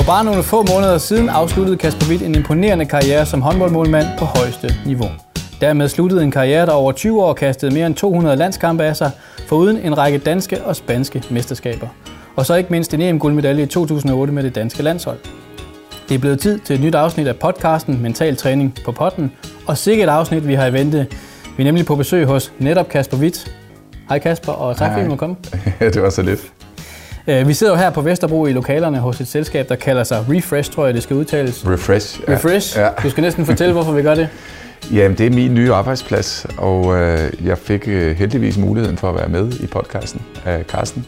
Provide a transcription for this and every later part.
For bare nogle få måneder siden afsluttede Kasper Witt en imponerende karriere som håndboldmålmand på højeste niveau. Dermed sluttede en karriere, der over 20 år kastede mere end 200 landskampe af sig, foruden en række danske og spanske mesterskaber. Og så ikke mindst en EM-guldmedalje i 2008 med det danske landshold. Det er blevet tid til et nyt afsnit af podcasten Mental Træning på potten, og sikkert et afsnit, vi har i vente. Vi er nemlig på besøg hos netop Kasper Witt. Hej Kasper, og tak fordi du måtte komme. Ja, det var så lidt. Øh, vi sidder jo her på Vesterbro i lokalerne hos et selskab, der kalder sig Refresh, tror jeg, det skal udtales. Refresh. Ja. Refresh? Ja. Du skal næsten fortælle, hvorfor vi gør det. Jamen, det er min nye arbejdsplads, og øh, jeg fik øh, heldigvis muligheden for at være med i podcasten af Carsten.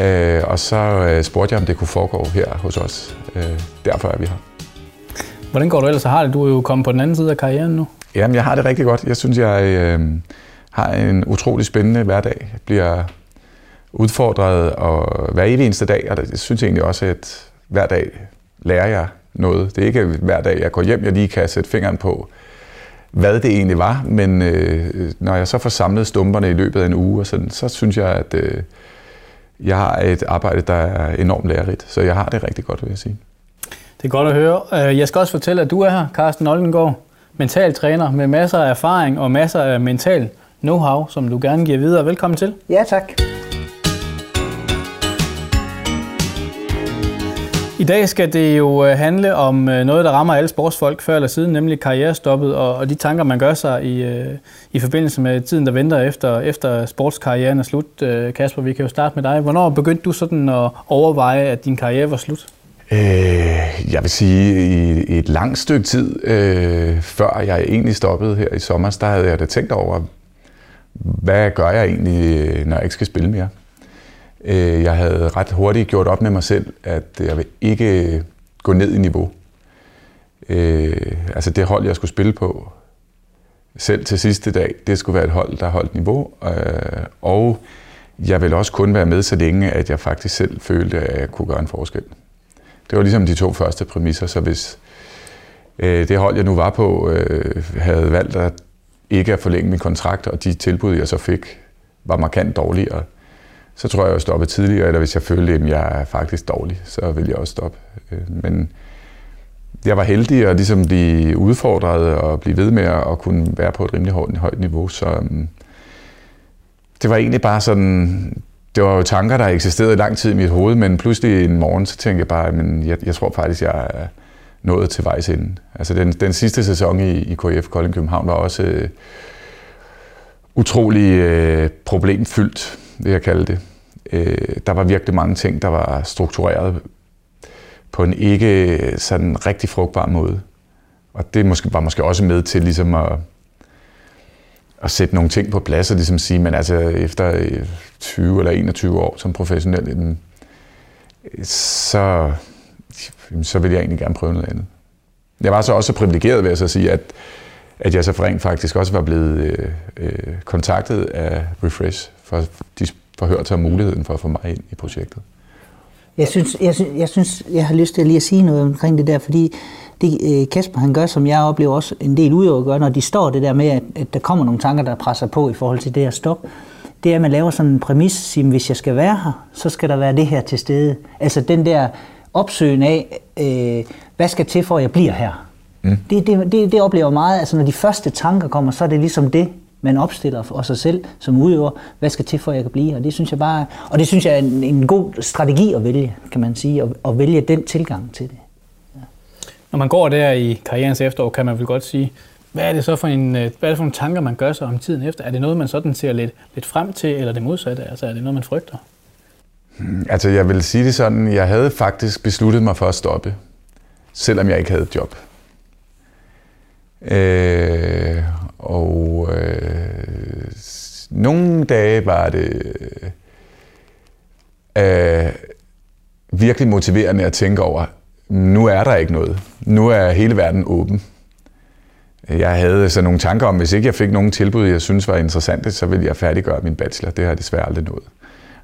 Øh, og så øh, spurgte jeg, om det kunne foregå her hos os. Øh, derfor er vi her. Hvordan går du ellers har det? Du er jo kommet på den anden side af karrieren nu. Jamen, jeg har det rigtig godt. Jeg synes, jeg øh, har en utrolig spændende hverdag. Jeg bliver udfordret og hver evig eneste dag, og jeg synes egentlig også, at hver dag lærer jeg noget. Det er ikke hver dag, jeg går hjem, jeg lige kan sætte fingeren på, hvad det egentlig var, men øh, når jeg så får samlet stumperne i løbet af en uge, og sådan, så synes jeg, at øh, jeg har et arbejde, der er enormt lærerigt. Så jeg har det rigtig godt, vil jeg sige. Det er godt at høre. Øh, jeg skal også fortælle, at du er her, Carsten Oldengård, mental træner med masser af erfaring og masser af mental know-how, som du gerne giver videre. Velkommen til. Ja, tak. I dag skal det jo øh, handle om øh, noget, der rammer alle sportsfolk før eller siden, nemlig karrierestoppet og, de tanker, man gør sig i, øh, i forbindelse med tiden, der venter efter, efter sportskarrieren er slut. Kasper, vi kan jo starte med dig. Hvornår begyndte du sådan at overveje, at din karriere var slut? Øh, jeg vil sige, i, et langt stykke tid, øh, før jeg egentlig stoppede her i sommer, der havde jeg da tænkt over, hvad gør jeg egentlig, når jeg ikke skal spille mere? Øh, jeg havde ret hurtigt gjort op med mig selv, at jeg vil ikke gå ned i niveau. Øh, altså det hold, jeg skulle spille på, selv til sidste dag, det skulle være et hold, der holdt niveau. Øh, og jeg vil også kun være med så længe, at jeg faktisk selv følte, at jeg kunne gøre en forskel. Det var ligesom de to første præmisser, så hvis det hold, jeg nu var på, havde valgt at ikke at forlænge min kontrakt, og de tilbud, jeg så fik, var markant dårligere, så tror jeg, at jeg stoppe tidligere, eller hvis jeg følte, at jeg er faktisk dårlig, så vil jeg også stoppe. Øh, men jeg var heldig at ligesom blive udfordret og blive ved med at kunne være på et rimelig højt niveau, så øhm, det var egentlig bare sådan, det var jo tanker, der eksisterede i lang tid i mit hoved, men pludselig en morgen, så tænkte jeg bare, at jeg, jeg tror faktisk, jeg er nået til vejs ende. Altså den, den sidste sæson i, i KF Kolding København var også øh, utrolig øh, problemfyldt vil jeg kalde det. Øh, der var virkelig mange ting, der var struktureret på en ikke sådan rigtig frugtbar måde. Og det måske, var måske også med til ligesom at, at sætte nogle ting på plads og ligesom sige, men altså efter øh, 20 eller 21 år som professionel, så, så vil jeg egentlig gerne prøve noget andet. Jeg var så også privilegeret ved at så sige, at, at jeg så rent faktisk også var blevet øh, øh, kontaktet af Refresh for de forhørte sig muligheden for at få mig ind i projektet. Jeg synes, jeg, synes, jeg synes, jeg har lyst til lige at sige noget omkring det der, fordi det øh, Kasper han gør, som jeg oplever også en del ud at gøre, når de står det der med, at, at der kommer nogle tanker, der presser på i forhold til det her stop, det er, at man laver sådan en præmis, siger, hvis jeg skal være her, så skal der være det her til stede. Altså den der opsøgen af, øh, hvad skal til for, at jeg bliver her? Mm. Det, det, det, det oplever meget, altså når de første tanker kommer, så er det ligesom det, man opstiller for sig selv som udøver, hvad skal til for, at jeg kan blive Og det synes jeg bare, og det synes jeg er en, en god strategi at vælge, kan man sige, at, at vælge den tilgang til det. Ja. Når man går der i karrierens efterår, kan man vel godt sige, hvad er det så for en, øh, hvad er det for nogle tanker, man gør sig om tiden efter? Er det noget, man sådan ser lidt, lidt frem til, eller det modsatte? Altså er det noget, man frygter? Hmm, altså jeg vil sige det sådan, jeg havde faktisk besluttet mig for at stoppe, selvom jeg ikke havde et job. Øh, og øh, nogle dage var det øh, virkelig motiverende at tænke over, nu er der ikke noget. Nu er hele verden åben. Jeg havde så nogle tanker om, hvis ikke jeg fik nogen tilbud, jeg synes var interessante, så ville jeg færdiggøre min bachelor. Det har jeg desværre aldrig nået.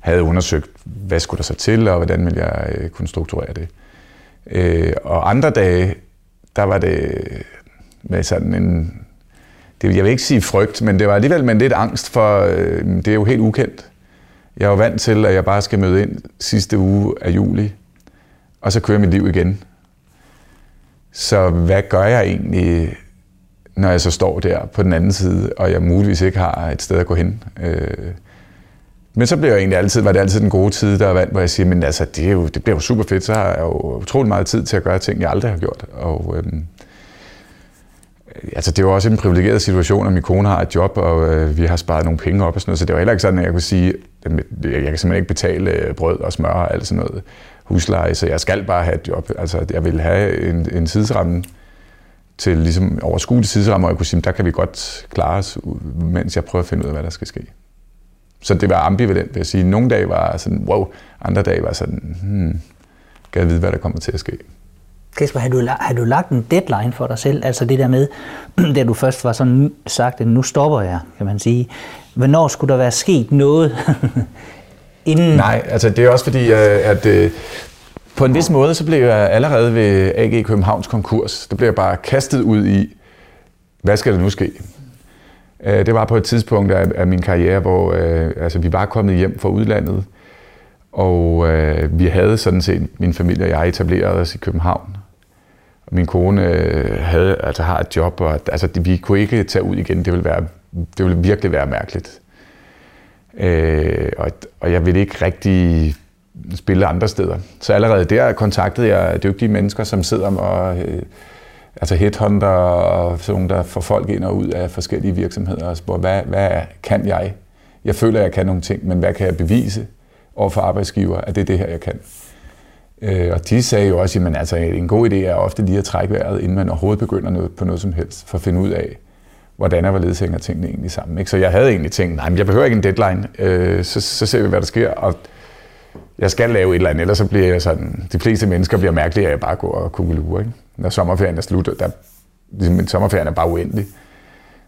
Jeg havde undersøgt, hvad skulle der så til, og hvordan ville jeg øh, kunne strukturere det. Øh, og andre dage, der var det med sådan en det, jeg vil ikke sige frygt, men det var alligevel med lidt angst, for øh, det er jo helt ukendt. Jeg er jo vant til, at jeg bare skal møde ind sidste uge af juli, og så kører mit liv igen. Så hvad gør jeg egentlig, når jeg så står der på den anden side, og jeg muligvis ikke har et sted at gå hen? Øh, men så bliver jeg egentlig altid, var det altid den gode tid, der er vant, hvor jeg siger, men altså, det, er jo, det bliver jo super fedt, så har jeg jo utrolig meget tid til at gøre ting, jeg aldrig har gjort. Og, øhm, altså, det er jo også en privilegeret situation, at min kone har et job, og øh, vi har sparet nogle penge op og sådan noget, så det var heller ikke sådan, at jeg kunne sige, at jeg kan simpelthen ikke betale øh, brød og smør og alt sådan noget husleje, så jeg skal bare have et job. Altså, jeg vil have en, en tidsramme til ligesom overskuelig tidsramme, og jeg kunne sige, der kan vi godt klare os, mens jeg prøver at finde ud af, hvad der skal ske. Så det var ambivalent, vil jeg sige. Nogle dage var sådan, wow, andre dage var sådan, hmm, kan jeg vide, hvad der kommer til at ske. Kasper, har du, har du lagt en deadline for dig selv? Altså det der med, da du først var sådan sagt, at nu stopper jeg, kan man sige. Hvornår skulle der være sket noget? Inden... Nej, altså det er også fordi, øh, at øh, på en vis måde, så blev jeg allerede ved AG Københavns konkurs, der blev jeg bare kastet ud i, hvad skal der nu ske? Øh, det var på et tidspunkt af, min karriere, hvor altså, vi var kommet hjem fra udlandet, og øh, vi havde sådan set, min familie og jeg, etableret os i København. Min kone øh, havde, altså, har et job, og altså, vi kunne ikke tage ud igen. Det ville, være, det ville virkelig være mærkeligt. Øh, og, og jeg ville ikke rigtig spille andre steder. Så allerede der kontaktede jeg dygtige mennesker, som sidder og øh, altså headhunter og sådan nogle, der får folk ind og ud af forskellige virksomheder og spørger, hvad, hvad kan jeg? Jeg føler, jeg kan nogle ting, men hvad kan jeg bevise over for arbejdsgiver, at det er det her, jeg kan? Øh, og de sagde jo også, at altså, en god idé er ofte lige at trække vejret, inden man overhovedet begynder noget, på noget som helst, for at finde ud af, hvordan og hvorledes hænger tingene egentlig sammen. Ikke? Så jeg havde egentlig tænkt, nej, men jeg behøver ikke en deadline, øh, så, så ser vi, hvad der sker, og jeg skal lave et eller andet, ellers så bliver jeg sådan, de fleste mennesker bliver mærkelige, at jeg bare går og kugelure, ikke? Når sommerferien er slut, der, ligesom, min sommerferien er bare uendelig.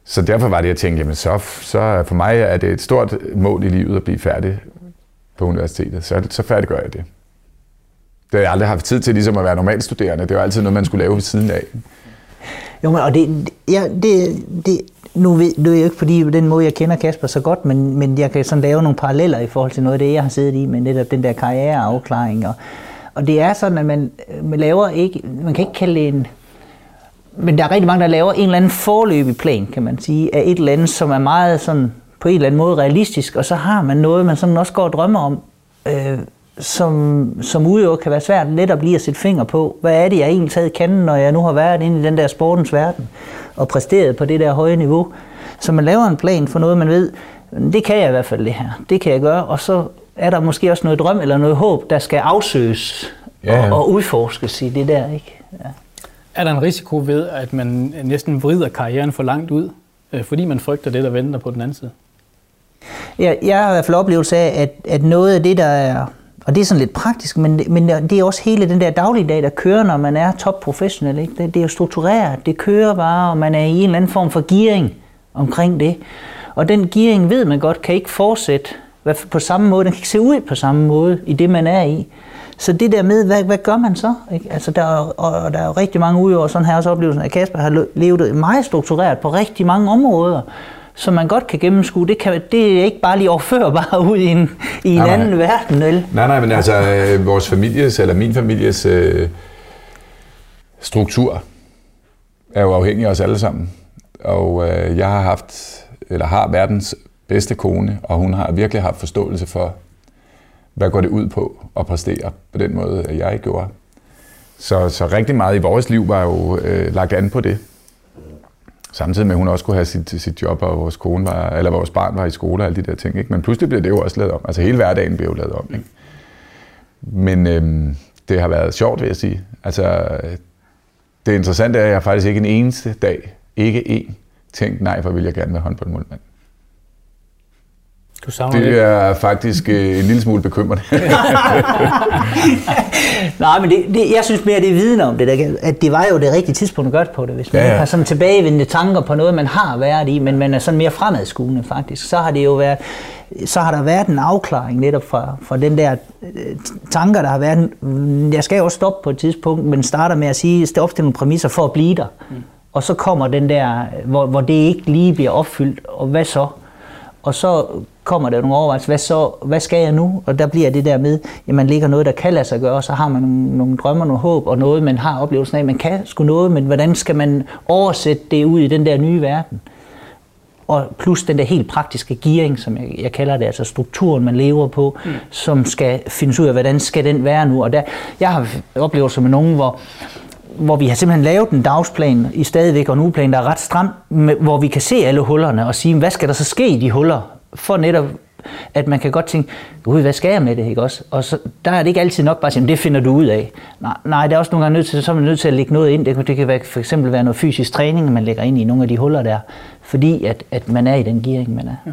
Så derfor var det, jeg tænkte, jamen så, så for mig er det et stort mål i livet at blive færdig på universitetet. Så, så færdiggør jeg det. Det har jeg aldrig haft tid til ligesom at være normalstuderende. Det var altid noget, man skulle lave ved siden af. Jo, men, og det, ja, det, det, nu ved, det er jo ikke fordi den måde, jeg kender Kasper så godt, men, men jeg kan sådan lave nogle paralleller i forhold til noget af det, jeg har siddet i, med netop den der karriereafklaring. Og, og det er sådan, at man, man laver ikke, man kan ikke kalde det en, men der er rigtig mange, der laver en eller anden forløbig plan, kan man sige, af et eller andet, som er meget sådan, på en eller anden måde realistisk, og så har man noget, man sådan også går og drømmer om, øh, som, som udøver kan være svært let at blive at sætte finger på. Hvad er det, jeg egentlig taget kan, når jeg nu har været inde i den der sportens verden og præsteret på det der høje niveau? Så man laver en plan for noget, man ved, det kan jeg i hvert fald det her. Det kan jeg gøre, og så er der måske også noget drøm eller noget håb, der skal afsøges ja, ja. Og, og udforskes i det der. Ikke? Ja. Er der en risiko ved, at man næsten vrider karrieren for langt ud, øh, fordi man frygter det, der venter på den anden side? Ja, jeg har i hvert fald oplevelse af, at, at noget af det, der er og det er sådan lidt praktisk, men, men det er også hele den der dagligdag, der kører, når man er topprofessionel. Ikke? Det, det er jo struktureret, det kører bare, og man er i en eller anden form for gearing omkring det. Og den gearing ved man godt kan ikke fortsætte på samme måde, den kan ikke se ud på samme måde i det, man er i. Så det der med, hvad, hvad gør man så? Ikke? Altså der, er, og der er jo rigtig mange udøvere, sådan her også oplevelsen, at Kasper har levet meget struktureret på rigtig mange områder som man godt kan gennemskue, det, kan, det er ikke bare lige overførbart ud i en, i en nej, anden nej. verden, vel? Nej, nej, men altså øh, vores families, eller min families øh, struktur er jo afhængig af os alle sammen. Og øh, jeg har haft, eller har verdens bedste kone, og hun har virkelig haft forståelse for, hvad går det ud på at præstere på den måde, jeg gjorde. Så, så rigtig meget i vores liv var jo øh, lagt an på det. Samtidig med, at hun også kunne have sit, sit job, og vores, kone var, eller vores barn var i skole og alle de der ting. Ikke? Men pludselig blev det jo også lavet om. Altså hele hverdagen blev jo lavet om. Ikke? Men øhm, det har været sjovt, vil jeg sige. Altså, det interessante er, at jeg faktisk ikke en eneste dag, ikke en, tænkt, nej, for vil jeg gerne være håndboldmålmand. Du savner det er faktisk øh, en lille smule bekymrende. Nej, men det, det, jeg synes mere, det er viden om det, der, at det var jo det rigtige tidspunkt at gøre det på det. Hvis man ja, ja. har sådan tilbagevendende tanker på noget, man har været i, men man er sådan mere fremadskuende faktisk, så har det jo været, så har der været en afklaring netop fra, fra den der øh, tanker, der har været. Jeg skal jo også stoppe på et tidspunkt, men starter med at sige, at opstille nogle præmisser for at blive der. Mm. Og så kommer den der, hvor, hvor det ikke lige bliver opfyldt, og hvad så? Og så kommer der nogle overvejelser, hvad, så, hvad skal jeg nu? Og der bliver det der med, at man ligger noget, der kan lade sig gøre, og så har man nogle, nogle drømmer, nogle håb, og noget, man har oplevelsen af, man kan sgu noget, men hvordan skal man oversætte det ud i den der nye verden? Og plus den der helt praktiske gearing, som jeg, jeg kalder det, altså strukturen, man lever på, mm. som skal findes ud af, hvordan skal den være nu? Og der, jeg har oplevelser med nogen, hvor, hvor vi har simpelthen lavet en dagsplan i stadigvæk, og en ugeplan, der er ret stram, hvor vi kan se alle hullerne og sige, hvad skal der så ske i de huller, for netop at man kan godt tænke, gud, hvad skal jeg med det, ikke også? Og så, der er det ikke altid nok bare at sige, det finder du ud af. Nej, nej, det er også nogle gange nødt til, så er man nødt til at lægge noget ind. Det, det kan være, for eksempel være noget fysisk træning, man lægger ind i nogle af de huller der, fordi at, at man er i den gearing, man er. Ja.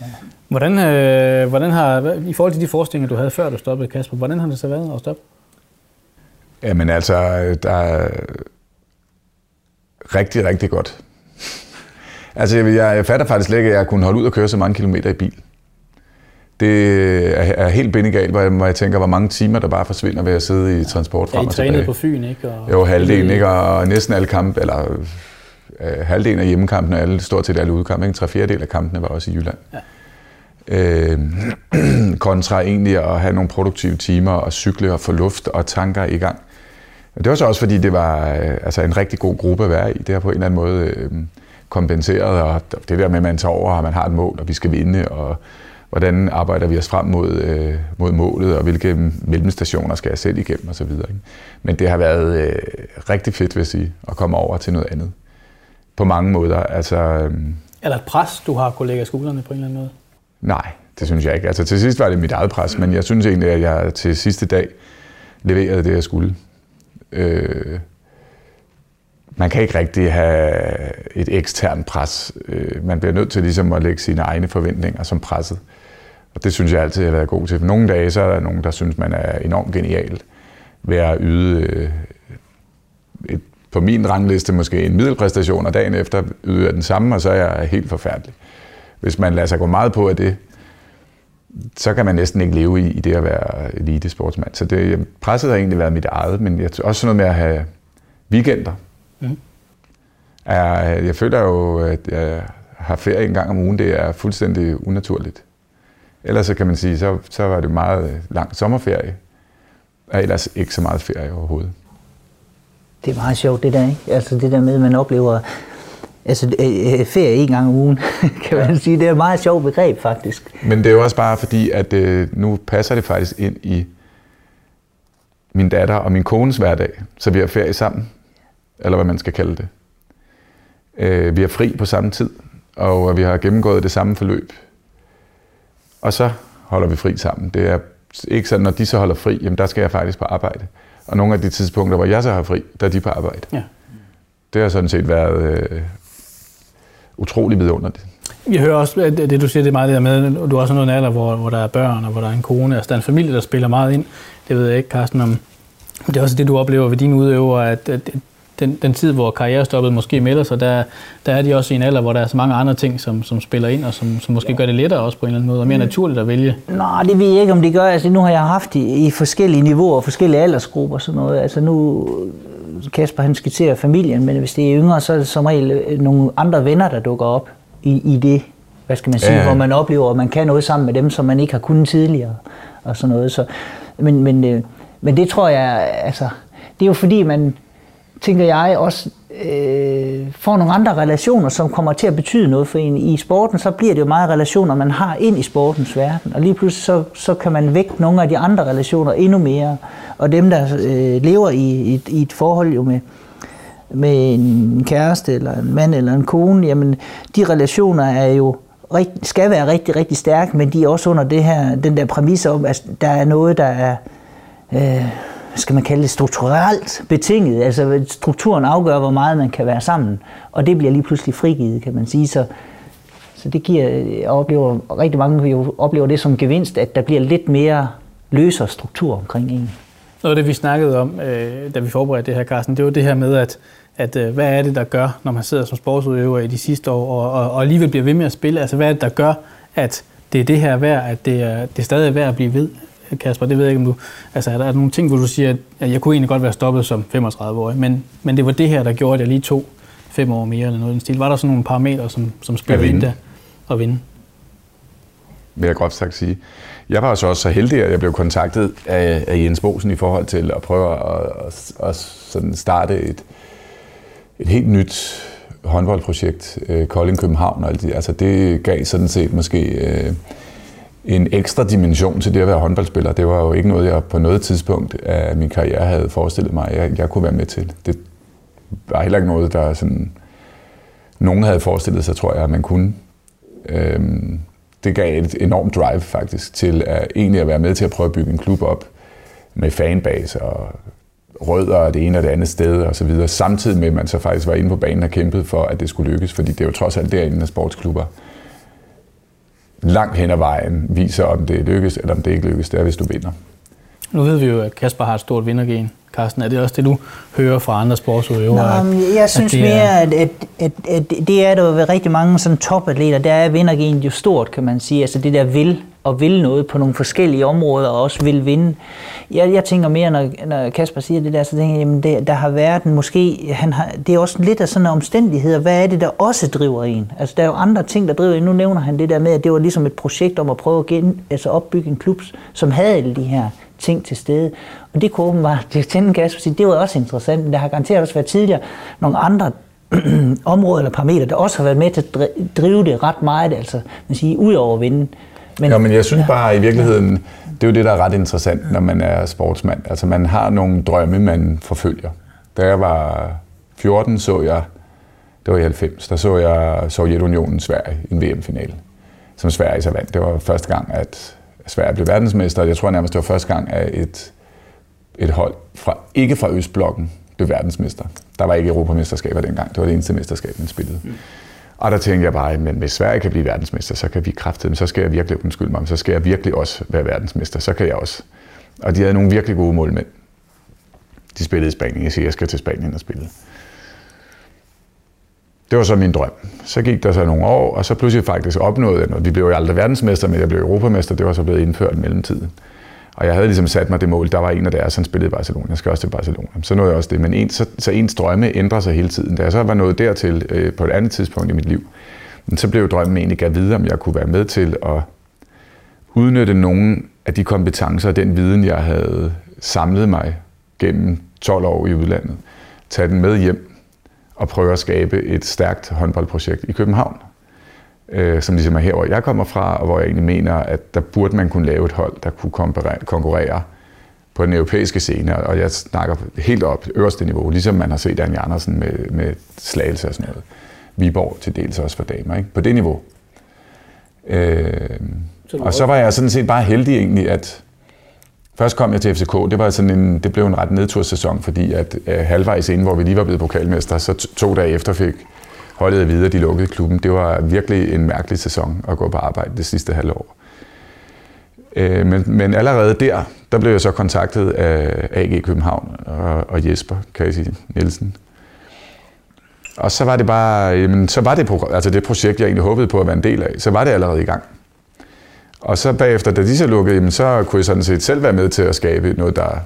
Ja. Hvordan, øh, hvordan har, i forhold til de forestillinger, du havde før du stoppede, Kasper, hvordan har det så været at stoppe? Jamen altså, der er rigtig, rigtig godt. Altså, jeg, jeg fatter faktisk slet ikke, at jeg kunne holde ud og køre så mange kilometer i bil. Det er, er helt bindegalt, hvor jeg tænker, hvor mange timer, der bare forsvinder ved at sidde i transport frem ja, og tilbage. på Fyn, ikke? Og jo, halvdelen, ikke? Og næsten alle kampe, eller øh, halvdelen af hjemmekampene, alle, stort set alle udkampe, ikke? Tre fjerdedel af kampene var også i Jylland. Ja. Øh, kontra egentlig at have nogle produktive timer og cykle og få luft og tanker i gang. Det var så også, fordi det var øh, altså en rigtig god gruppe at være i. Det har på en eller anden måde øh, kompenseret, og det der med, at man tager over, og man har et mål, og vi skal vinde, og hvordan arbejder vi os frem mod, øh, mod målet, og hvilke mellemstationer skal jeg selv igennem, osv. Men det har været øh, rigtig fedt, vil jeg sige, at komme over til noget andet. På mange måder. Altså, øh, er der et pres, du har kunne lægge af skuldrene på en eller anden måde? Nej, det synes jeg ikke. Altså, til sidst var det mit eget pres, men jeg synes egentlig, at jeg til sidste dag leverede det, jeg skulle. Øh, man kan ikke rigtig have et eksternt pres. Øh, man bliver nødt til ligesom at lægge sine egne forventninger som presset. Og det synes jeg altid, jeg har været god til. For nogle dage, så er der nogen, der synes, man er enormt genial ved at yde øh, et, på min rangliste måske en middelpræstation, og dagen efter yder jeg den samme, og så er jeg helt forfærdelig. Hvis man lader sig gå meget på af det, så kan man næsten ikke leve i, i det at være elitesportsmand. Så det, presset har egentlig været mit eget, men jeg, også noget med at have weekender. Mm. Jeg, jeg føler jo, at jeg har ferie en gang om ugen. Det er fuldstændig unaturligt. Ellers så kan man sige, så, så var det meget lang sommerferie, og ellers ikke så meget ferie overhovedet. Det er meget sjovt det der, ikke? Altså det der med, at man oplever altså, øh, øh, ferie en gang om ugen, kan man ja. sige. Det er et meget sjovt begreb, faktisk. Men det er jo også bare fordi, at øh, nu passer det faktisk ind i min datter og min kones hverdag, så vi har ferie sammen, eller hvad man skal kalde det. Øh, vi har fri på samme tid, og vi har gennemgået det samme forløb. Og så holder vi fri sammen. Det er ikke sådan, når de så holder fri, jamen der skal jeg faktisk på arbejde. Og nogle af de tidspunkter, hvor jeg så har fri, der er de på arbejde. Ja. Det har sådan set været øh, utrolig vidunderligt. Jeg hører også, at det du siger, det er meget det der med, du er også noget alder, hvor, hvor der er børn, og hvor der er en kone, altså der er en familie, der spiller meget ind. Det ved jeg ikke, Carsten, om det er også det, du oplever ved dine udøvere, at, at den, den tid, hvor karrierestoppet måske melder sig, der, der er de også i en alder, hvor der er så mange andre ting, som, som spiller ind, og som, som måske gør det lettere også på en eller anden måde, og mere mm. naturligt at vælge. Nej, det ved jeg ikke, om det gør. Altså, nu har jeg haft i, i forskellige niveauer, forskellige aldersgrupper og sådan noget. Altså nu, Kasper han skitserer familien, men hvis det er yngre, så er det som regel øh, nogle andre venner, der dukker op i, i det, hvad skal man sige, ja. hvor man oplever, at man kan noget sammen med dem, som man ikke har kunnet tidligere, og sådan noget. Så, men, men, øh, men det tror jeg, altså, det er jo fordi, man, tænker jeg, også øh, får nogle andre relationer, som kommer til at betyde noget for en. I sporten, så bliver det jo meget relationer, man har ind i sportens verden, og lige pludselig så, så kan man vække nogle af de andre relationer endnu mere. Og dem, der øh, lever i, i, i et forhold jo med, med en kæreste, eller en mand, eller en kone, jamen de relationer er jo skal være rigtig, rigtig stærke, men de er også under det her, den der præmis om, at der er noget, der er øh, skal man kalde det, strukturelt betinget. Altså strukturen afgør, hvor meget man kan være sammen. Og det bliver lige pludselig frigivet, kan man sige. Så, så det giver, jeg oplever, rigtig mange jo oplever det som gevinst, at der bliver lidt mere løsere struktur omkring en. Noget af det, vi snakkede om, øh, da vi forberedte det her, Carsten, det var det her med, at, at øh, hvad er det, der gør, når man sidder som sportsudøver i de sidste år, og, og, og alligevel bliver ved med at spille? Altså, hvad er det, der gør, at det er det her værd, at det er, det er stadig værd at blive ved? Kasper, det ved jeg ikke, om du... Altså, er der nogle ting, hvor du siger, at jeg kunne egentlig godt være stoppet som 35-årig, men, men det var det her, der gjorde, at jeg lige tog fem år mere eller noget i den stil. Var der sådan nogle parametre, som, som spiller ind der og vinde? vil jeg groft sagt sige. Jeg var så også så heldig, at jeg blev kontaktet af, af Jens Bosen i forhold til at prøve at, at, at sådan starte et, et helt nyt håndboldprojekt, øh, Kolding København og alt det. Altså det gav sådan set måske øh, en ekstra dimension til det at være håndboldspiller. Det var jo ikke noget, jeg på noget tidspunkt af min karriere havde forestillet mig, at jeg, jeg kunne være med til. Det var heller ikke noget, der sådan, nogen havde forestillet sig, tror jeg, at man kunne. Øhm, det gav et enormt drive faktisk til at egentlig at være med til at prøve at bygge en klub op med fanbase og rødder og det ene og det andet sted og så videre, samtidig med, at man så faktisk var inde på banen og kæmpede for, at det skulle lykkes, fordi det er jo trods alt derinde af sportsklubber langt hen ad vejen viser, om det lykkes eller om det ikke lykkes. Det er, hvis du vinder. Nu ved vi jo, at Kasper har et stort vindergen. Carsten, er det også det, du hører fra andre sportsudøvere? Nå, jeg synes at mere, er... at, at, at, at det er der ved rigtig mange sådan topatleter, der er vindergen jo stort, kan man sige. Altså det der vil og vil noget på nogle forskellige områder, og også vil vinde. Jeg, jeg tænker mere, når, når Kasper siger det der, så tænker jeg, jamen det, der har været en, måske, han har, det er også lidt af sådan en omstændigheder. Hvad er det, der også driver en? Altså der er jo andre ting, der driver en. Nu nævner han det der med, at det var ligesom et projekt om at prøve at gen, altså opbygge en klub, som havde alle de her ting til stede. Og det kunne åbenbart, det tænde Kasper sige, det var også interessant, men der har garanteret også været tidligere nogle andre områder eller parametre, der også har været med til at drive det ret meget, altså man siger, ud over at vinde. Men, ja, men jeg synes bare i virkeligheden, det er jo det, der er ret interessant, når man er sportsmand. Altså man har nogle drømme, man forfølger. Da jeg var 14, så jeg, det var i 90, der så jeg Sovjetunionen Sverige i en VM-finale, som Sverige så vandt. Det var første gang, at Sverige blev verdensmester. Jeg tror nærmest, det var første gang, at et, et hold, fra, ikke fra Østblokken, blev verdensmester. Der var ikke europamesterskaber dengang. Det var det eneste mesterskab, man spillede. Mm. Og der tænkte jeg bare, men hvis Sverige kan blive verdensmester, så kan vi kraftedeme, så skal jeg virkelig, undskyld mig, så skal jeg virkelig også være verdensmester, så kan jeg også. Og de havde nogle virkelig gode målmænd. De spillede i Spanien, jeg siger, jeg skal til Spanien og spille. Det var så min drøm. Så gik der så nogle år, og så pludselig faktisk opnåede jeg noget. Vi blev jo aldrig verdensmester, men jeg blev europamester. Det var så blevet indført i mellemtiden. Og jeg havde ligesom sat mig det mål. Der var en af deres, han spillede i Barcelona. Jeg skal også til Barcelona. Så nåede jeg også det. Men en, så, så ens drømme ændrer sig hele tiden. Da jeg så var nået dertil øh, på et andet tidspunkt i mit liv, men så blev drømmen egentlig at videre, om jeg kunne være med til at udnytte nogle af de kompetencer og den viden, jeg havde samlet mig gennem 12 år i udlandet. Tage den med hjem og prøve at skabe et stærkt håndboldprojekt i København øh, som ligesom er her, hvor jeg kommer fra, og hvor jeg egentlig mener, at der burde man kunne lave et hold, der kunne konkurrere på den europæiske scene, og jeg snakker helt op øverste niveau, ligesom man har set Anja Andersen med, med slagelse og sådan noget. Viborg til dels også for damer, ikke? på det niveau. Øh, og så var jeg sådan set bare heldig egentlig, at først kom jeg til FCK, det, var sådan en, det blev en ret nedtursæson, fordi at øh, halvvejs inden, hvor vi lige var blevet pokalmester, så to dage efter fik holdet at vide, at de lukkede klubben. Det var virkelig en mærkelig sæson at gå på arbejde det sidste halvår. Øh, men, men allerede der, der blev jeg så kontaktet af AG København og, og Jesper Kasi Nielsen. Og så var det bare, jamen, så var det, altså det projekt, jeg egentlig håbede på at være en del af, så var det allerede i gang. Og så bagefter, da de så lukkede, jamen, så kunne jeg sådan set selv være med til at skabe noget, der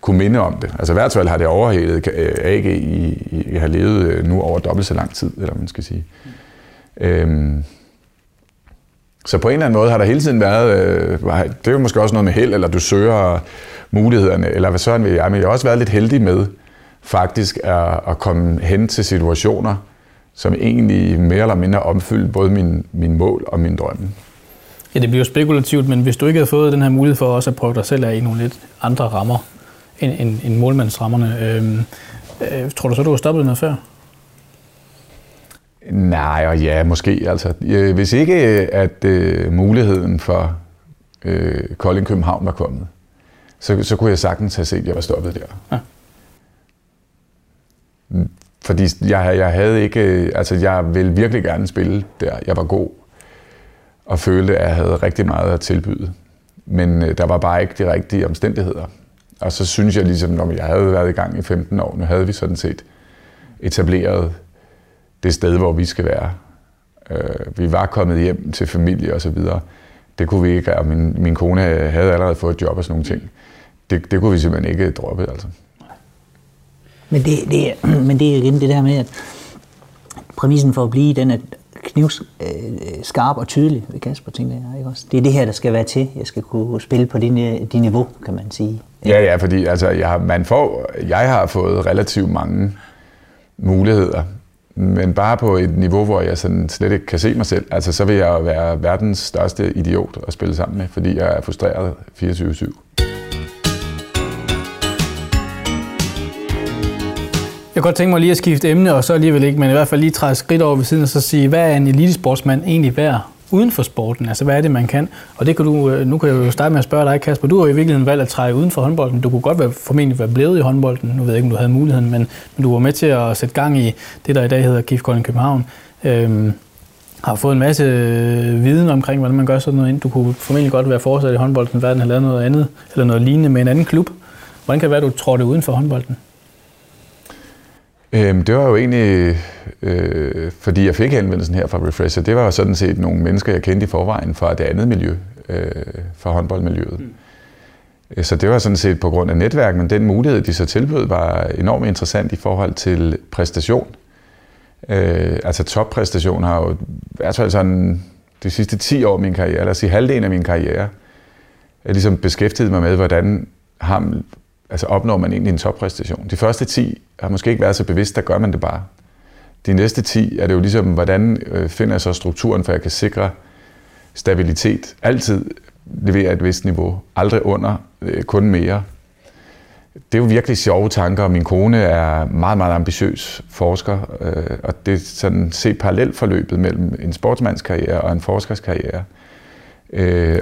kunne minde om det. Altså i hvert fald har det overhældet øh, AG i, i, har levet øh, nu over dobbelt så lang tid, eller man skal sige. Mm. Øhm, så på en eller anden måde har der hele tiden været, øh, det er jo måske også noget med held, eller du søger mulighederne, eller hvad sådan vil jeg, men jeg har også været lidt heldig med faktisk at, at komme hen til situationer, som egentlig mere eller mindre opfylder både min, min mål og min drømme. Ja, det bliver jo spekulativt, men hvis du ikke havde fået den her mulighed for også at prøve dig selv af i nogle lidt andre rammer, end, end, end målmandsrammerne. Øhm, øh, tror du så, du har stoppet noget før? Nej, og ja, måske. Altså, øh, hvis ikke at øh, muligheden for øh, Kolding København var kommet, så, så kunne jeg sagtens have set, at jeg var stoppet der. Ja. Fordi jeg, jeg havde ikke, altså jeg ville virkelig gerne spille der. Jeg var god og følte, at jeg havde rigtig meget at tilbyde. Men øh, der var bare ikke de rigtige omstændigheder. Og så synes jeg ligesom, når jeg havde været i gang i 15 år, nu havde vi sådan set etableret det sted, hvor vi skal være. Øh, vi var kommet hjem til familie og så videre. Det kunne vi ikke, og min, min kone havde allerede fået et job og sådan nogle ting. Det, det kunne vi simpelthen ikke droppe, altså. Men det, det, men det er igen det der med, at præmissen for at blive den, at knivskarp øh, og tydelig ved Kasper, tænker jeg. Ikke også? Det er det her, der skal være til. Jeg skal kunne spille på din, din niveau, kan man sige. Ja, ja, fordi altså, jeg, man får, jeg har fået relativt mange muligheder, men bare på et niveau, hvor jeg sådan slet ikke kan se mig selv. Altså, så vil jeg være verdens største idiot at spille sammen med, fordi jeg er frustreret 24-7. Jeg kan godt tænke mig lige at skifte emne, og så alligevel ikke, men i hvert fald lige træde skridt over ved siden og så sige, hvad er en elitesportsmand egentlig værd uden for sporten? Altså, hvad er det, man kan? Og det kan du, øh, nu kan jeg jo starte med at spørge dig, Kasper. Du har i virkeligheden valgt at træde uden for håndbolden. Du kunne godt være, formentlig være blevet i håndbolden. Nu ved jeg ikke, om du havde muligheden, men, men du var med til at sætte gang i det, der i dag hedder GIF Kolding København. Øhm, har fået en masse øh, viden omkring, hvordan man gør sådan noget ind. Du kunne formentlig godt være fortsat i håndbolden, verden har lavet noget andet, eller noget lignende med en anden klub. Hvordan kan det være, at du trådte uden for håndbolden? Øhm, det var jo egentlig, øh, fordi jeg fik henvendelsen her fra Refresher. Det var jo sådan set nogle mennesker, jeg kendte i forvejen fra det andet miljø, øh, fra håndboldmiljøet. Mm. Så det var sådan set på grund af netværk, men den mulighed, de så tilbød, var enormt interessant i forhold til præstation. Øh, altså toppræstation har jo i hvert fald sådan de sidste 10 år af min karriere, lad os sige halvdelen af min karriere, jeg ligesom beskæftiget mig med, hvordan har, altså opnår man egentlig en toppræstation. De første 10 har måske ikke været så bevidst, der gør man det bare. De næste 10 er det jo ligesom, hvordan øh, finder jeg så strukturen, for jeg kan sikre stabilitet. Altid levere et vist niveau. Aldrig under, øh, kun mere. Det er jo virkelig sjove tanker, og min kone er meget, meget ambitiøs forsker, øh, og det er sådan se parallelt forløbet mellem en sportsmandskarriere og en forskerskarriere.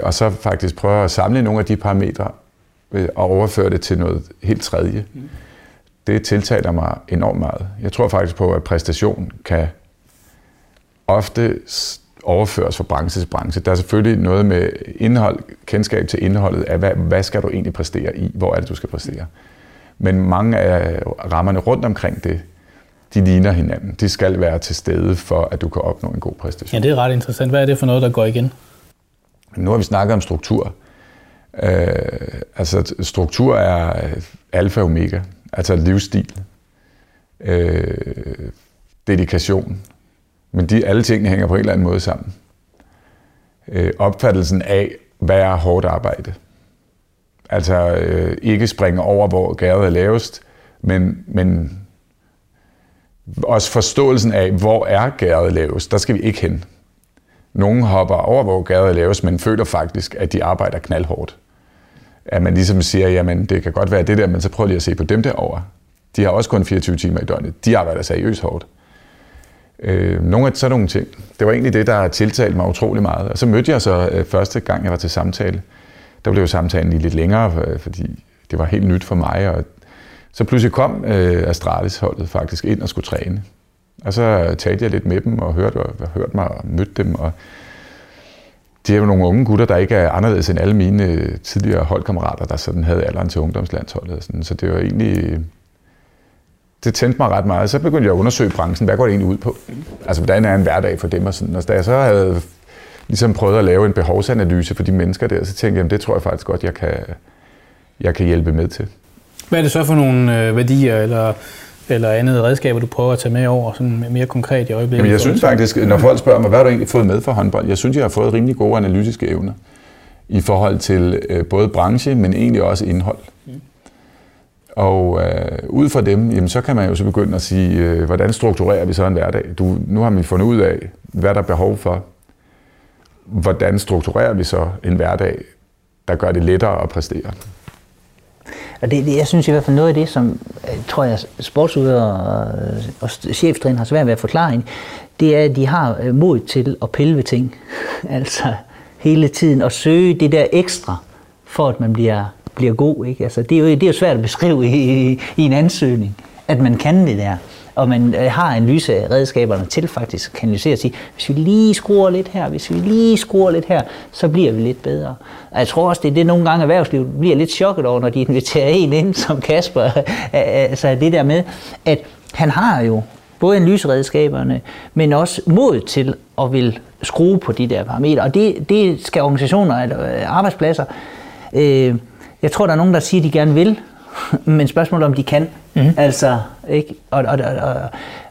Og så faktisk prøve at samle nogle af de parametre og overføre det til noget helt tredje. Mm det tiltaler mig enormt meget. Jeg tror faktisk på, at præstation kan ofte overføres fra branche til branche. Der er selvfølgelig noget med indhold, kendskab til indholdet af, hvad, hvad skal du egentlig præstere i? Hvor er det, du skal præstere? Men mange af rammerne rundt omkring det, de ligner hinanden. De skal være til stede for, at du kan opnå en god præstation. Ja, det er ret interessant. Hvad er det for noget, der går igen? Nu har vi snakket om struktur. Øh, altså, struktur er øh, alfa og omega. Altså livsstil, øh, dedikation. Men de, alle tingene hænger på en eller anden måde sammen. Øh, opfattelsen af, hvad er hårdt arbejde. Altså øh, ikke springe over, hvor gæret er lavest, men, men også forståelsen af, hvor er gæret lavest. Der skal vi ikke hen. Nogle hopper over, hvor gæret er lavest, men føler faktisk, at de arbejder knaldhårdt at man ligesom siger, jamen det kan godt være det der, men så prøv lige at se på dem derovre. De har også kun 24 timer i døgnet. De arbejder seriøst hårdt. Øh, nogle af sådan nogle ting. Det var egentlig det, der tiltalte mig utrolig meget. Og så mødte jeg så øh, første gang, jeg var til samtale. Der blev samtalen lige lidt længere, øh, fordi det var helt nyt for mig. Og så pludselig kom øh, Astralis-holdet faktisk ind og skulle træne. Og så talte jeg lidt med dem og hørte, og, hørte mig og mødte dem. Og det er jo nogle unge gutter, der ikke er anderledes end alle mine øh, tidligere holdkammerater, der sådan havde alderen til ungdomslandsholdet. Sådan. Så det var egentlig... Det tændte mig ret meget. Så begyndte jeg at undersøge branchen. Hvad går det egentlig ud på? Altså, hvordan er en hverdag for dem? Og, sådan. og da jeg så havde ligesom prøvet at lave en behovsanalyse for de mennesker der, så tænkte jeg, det tror jeg faktisk godt, jeg kan, jeg kan hjælpe med til. Hvad er det så for nogle øh, værdier eller eller andet redskaber, du prøver at tage med over sådan mere konkret i øjeblikket? Jamen, jeg synes faktisk, når folk spørger mig, hvad har du egentlig fået med for håndbold? Jeg synes, jeg har fået rimelig gode analytiske evner i forhold til øh, både branche, men egentlig også indhold. Mm. Og øh, ud fra dem, jamen, så kan man jo så begynde at sige, øh, hvordan strukturerer vi så en hverdag? Du, nu har vi fundet ud af, hvad der er behov for. Hvordan strukturerer vi så en hverdag, der gør det lettere at præstere? Og det, det, jeg synes i hvert fald noget af det, som øh, tror jeg sportsudøvere og, og cheftræner har svært ved at forklare det er, at de har øh, mod til at pille ved ting. altså hele tiden at søge det der ekstra, for at man bliver, bliver god. Ikke? Altså, det, er jo, det er jo svært at beskrive i, i, i en ansøgning, at man kan det der og man øh, har analyseredskaberne øh, redskaberne til faktisk at analysere og sige, hvis vi lige skruer lidt her, hvis vi lige skruer lidt her, så bliver vi lidt bedre. Og jeg tror også, det er det, nogle gange erhvervslivet bliver lidt chokket over, når de inviterer en ind som Kasper. altså det der med, at han har jo både analyseredskaberne, men også mod til at vil skrue på de der parametre. Og det, det skal organisationer eller øh, arbejdspladser. Øh, jeg tror, der er nogen, der siger, at de gerne vil, men spørgsmålet om de kan. Mm. Altså, ikke? Og, og, og,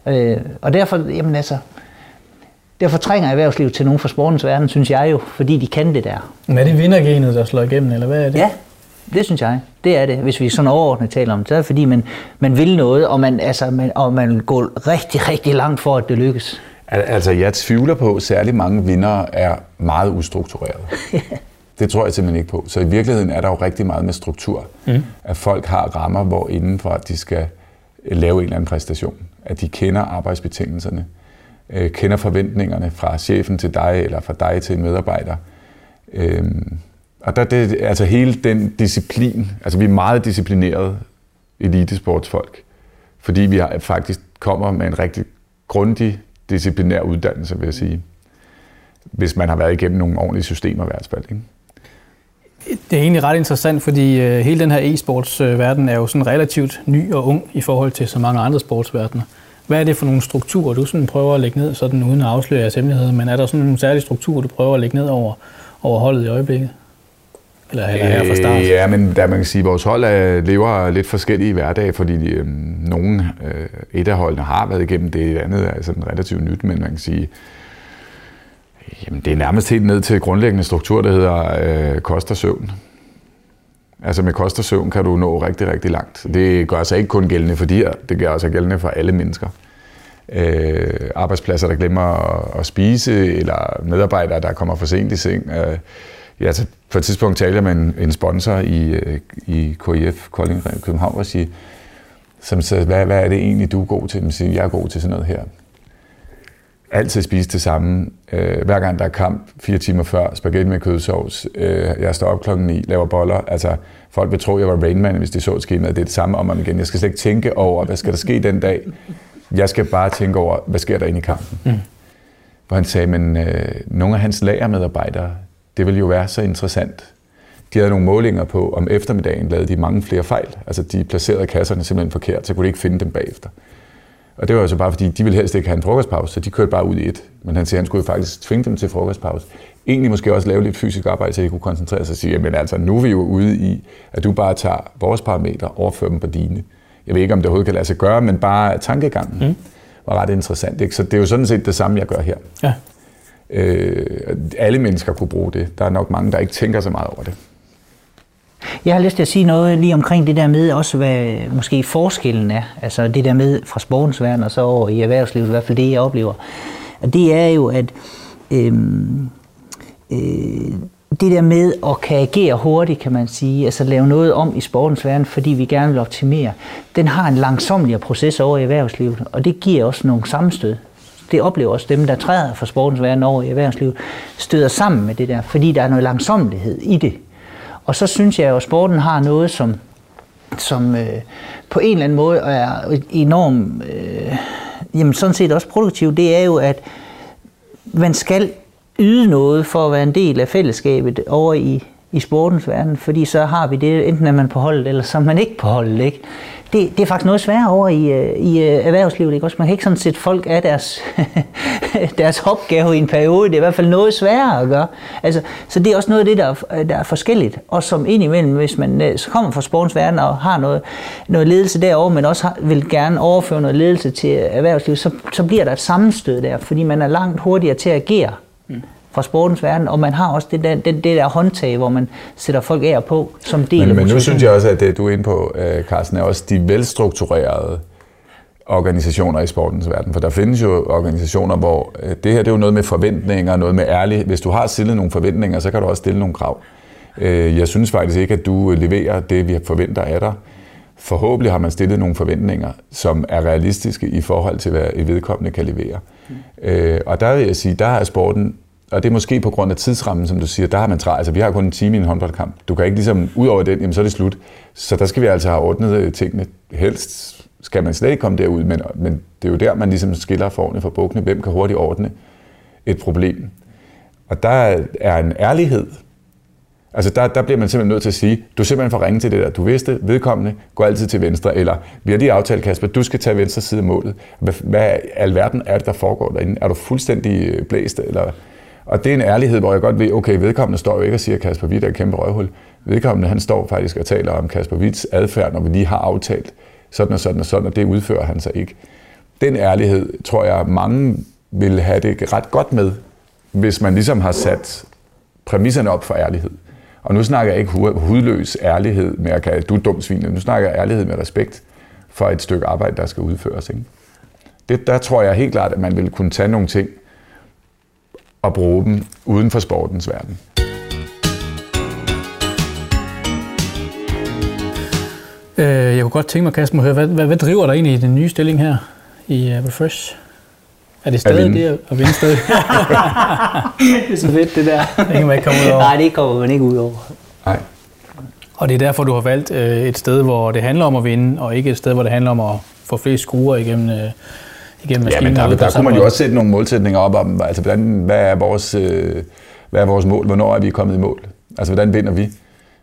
og, øh, og derfor, jamen altså, derfor trænger erhvervslivet til nogen fra sportens verden, synes jeg jo, fordi de kan det der. Men er det vindergenet, der slår igennem, eller hvad er det? Ja, det synes jeg. Det er det, hvis vi sådan overordnet taler om det. Så er det fordi, man, man vil noget, og man, altså, man, og man går rigtig, rigtig langt for, at det lykkes. Altså, jeg tvivler på, at særlig mange vinder er meget ustrukturerede. det tror jeg simpelthen ikke på. Så i virkeligheden er der jo rigtig meget med struktur. Mm. At folk har rammer, hvor indenfor at de skal lave en eller anden præstation. At de kender arbejdsbetingelserne, øh, kender forventningerne fra chefen til dig, eller fra dig til en medarbejder. Øhm, og der det, altså hele den disciplin, altså vi er meget disciplinerede elitesportsfolk, fordi vi har, faktisk kommer med en rigtig grundig disciplinær uddannelse, vil jeg sige. Hvis man har været igennem nogle ordentlige systemer i hvert fald. Ikke? Det er egentlig ret interessant, fordi øh, hele den her e-sportsverden øh, er jo sådan relativt ny og ung i forhold til så mange andre sportsverdener. Hvad er det for nogle strukturer, du sådan prøver at lægge ned, sådan uden at afsløre jeres hemmelighed, men er der sådan nogle særlige strukturer, du prøver at lægge ned over, over holdet i øjeblikket? Eller, eller her fra start? Øh, ja, men der man kan sige, at vores hold er, lever lidt forskellige hverdag, fordi øh, nogle øh, et af holdene har været igennem det, andet er sådan relativt nyt, men man kan sige, jamen, det er nærmest helt ned til grundlæggende struktur, der hedder øh, kost og søvn. Altså med kost og søvn kan du nå rigtig, rigtig langt. Det gør sig ikke kun gældende for dyr, det gør sig gældende for alle mennesker. Øh, arbejdspladser, der glemmer at, at spise, eller medarbejdere, der kommer for sent i seng. Øh, ja, så på et tidspunkt talte jeg med en, en sponsor i, øh, i KIF, Kolding København, og siger, som sagde, hvad, hvad er det egentlig, du er god til? Siger, jeg er god til sådan noget her. Altid spise det samme. Øh, hver gang der er kamp, fire timer før, spaghetti med kødsovs. Øh, jeg står op klokken 9, laver boller. Altså, folk vil tro, jeg var Rainman, hvis de så skemaet. Det er det samme om og igen. Jeg skal slet ikke tænke over, hvad skal der ske den dag. Jeg skal bare tænke over, hvad sker der inde i kampen. Mm. Hvor han sagde, men øh, nogle af hans lagermedarbejdere, det ville jo være så interessant. De havde nogle målinger på, om eftermiddagen lavede de mange flere fejl. Altså de placerede kasserne simpelthen forkert, så kunne de ikke finde dem bagefter. Og det var jo så bare fordi, de ville helst ikke have en frokostpause, så de kørte bare ud i et. Men han siger, han skulle faktisk tvinge dem til frokostpause. Egentlig måske også lave lidt fysisk arbejde, så de kunne koncentrere sig og sige, men altså nu er vi jo ude i, at du bare tager vores parametre og overfører dem på dine. Jeg ved ikke, om det overhovedet kan lade sig gøre, men bare tankegangen mm. var ret interessant. Ikke? Så det er jo sådan set det samme, jeg gør her. Ja. Øh, alle mennesker kunne bruge det. Der er nok mange, der ikke tænker så meget over det. Jeg har lyst til at sige noget lige omkring det der med, også hvad måske forskellen er. Altså det der med fra sportens verden og så over i erhvervslivet, i hvert fald det, jeg oplever. Og det er jo, at øhm, øh, det der med at kan agere hurtigt, kan man sige, altså lave noget om i sportens verden, fordi vi gerne vil optimere, den har en langsomligere proces over i erhvervslivet, og det giver også nogle sammenstød det oplever også dem, der træder fra sportens verden over i erhvervslivet, støder sammen med det der, fordi der er noget langsomlighed i det. Og så synes jeg jo, at sporten har noget, som, som øh, på en eller anden måde er enormt, øh, jamen sådan set også produktivt, det er jo, at man skal yde noget for at være en del af fællesskabet over i, i sportens verden, fordi så har vi det, enten er man på holdet, eller så er man ikke på holdet. Ikke? det, det er faktisk noget sværere over i, øh, i øh, erhvervslivet. Ikke? Også man kan ikke sådan sætte folk af deres, deres opgave i en periode. Det er i hvert fald noget sværere at gøre. Altså, så det er også noget af det, der er, der er forskelligt. Og som indimellem, hvis man øh, så kommer fra sportens verden og har noget, noget ledelse derovre, men også har, vil gerne overføre noget ledelse til erhvervslivet, så, så bliver der et sammenstød der, fordi man er langt hurtigere til at agere. Mm fra sportens verden, og man har også det der, det, det der håndtag, hvor man sætter folk af på som del men, af Men nu synes jeg også, at det du er inde på, øh, Carsten, er også de velstrukturerede organisationer i sportens verden. For der findes jo organisationer, hvor øh, det her det er jo noget med forventninger, noget med ærlighed. Hvis du har stillet nogle forventninger, så kan du også stille nogle krav. Øh, jeg synes faktisk ikke, at du leverer det, vi forventer af dig. Forhåbentlig har man stillet nogle forventninger, som er realistiske i forhold til, hvad et vedkommende kan levere. Mm. Og der vil jeg sige, der er sporten og det er måske på grund af tidsrammen, som du siger, der har man træt. Altså, vi har kun en time i en håndboldkamp. Du kan ikke ligesom, ud over den, jamen, så er det slut. Så der skal vi altså have ordnet øh, tingene. Helst skal man slet ikke komme derud, men, men det er jo der, man ligesom skiller forne fra bukkene. Hvem kan hurtigt ordne et problem? Og der er en ærlighed. Altså der, der bliver man simpelthen nødt til at sige, du er simpelthen for ringe til det der. Du vidste, vedkommende, går altid til venstre, eller vi har lige aftalt, Kasper, du skal tage venstre side af målet. Hvad, hvad alverden er det, der foregår derinde? Er du fuldstændig øh, blæst, eller og det er en ærlighed, hvor jeg godt ved, okay, vedkommende står jo ikke og siger, at Kasper Witt er et kæmpe røvhul. Vedkommende, han står faktisk og taler om Kasper Witts adfærd, når vi lige har aftalt sådan og sådan og sådan, og det udfører han sig ikke. Den ærlighed, tror jeg, mange vil have det ret godt med, hvis man ligesom har sat præmisserne op for ærlighed. Og nu snakker jeg ikke hudløs ærlighed med at kalde du er dum svin. Nu snakker jeg ærlighed med respekt for et stykke arbejde, der skal udføres. Ikke? Det, der tror jeg helt klart, at man vil kunne tage nogle ting og bruge dem uden for sportens verden. Øh, jeg kunne godt tænke mig, Kasper, at høre, hvad, hvad, hvad driver dig egentlig i den nye stilling her i uh, Refresh? Er det stadig at det at vinde stadig? det er så fedt, det der. Det kan man ikke komme ud over. Nej, det kommer man ikke ud over. Nej. Og det er derfor, du har valgt øh, et sted, hvor det handler om at vinde, og ikke et sted, hvor det handler om at få flest skruer igennem, øh, igennem. Ja, men der, der kunne man jo også sætte nogle målsætninger op om, altså hvordan, hvad, er vores, øh, hvad er vores mål? Hvornår er vi kommet i mål? Altså, hvordan vinder vi?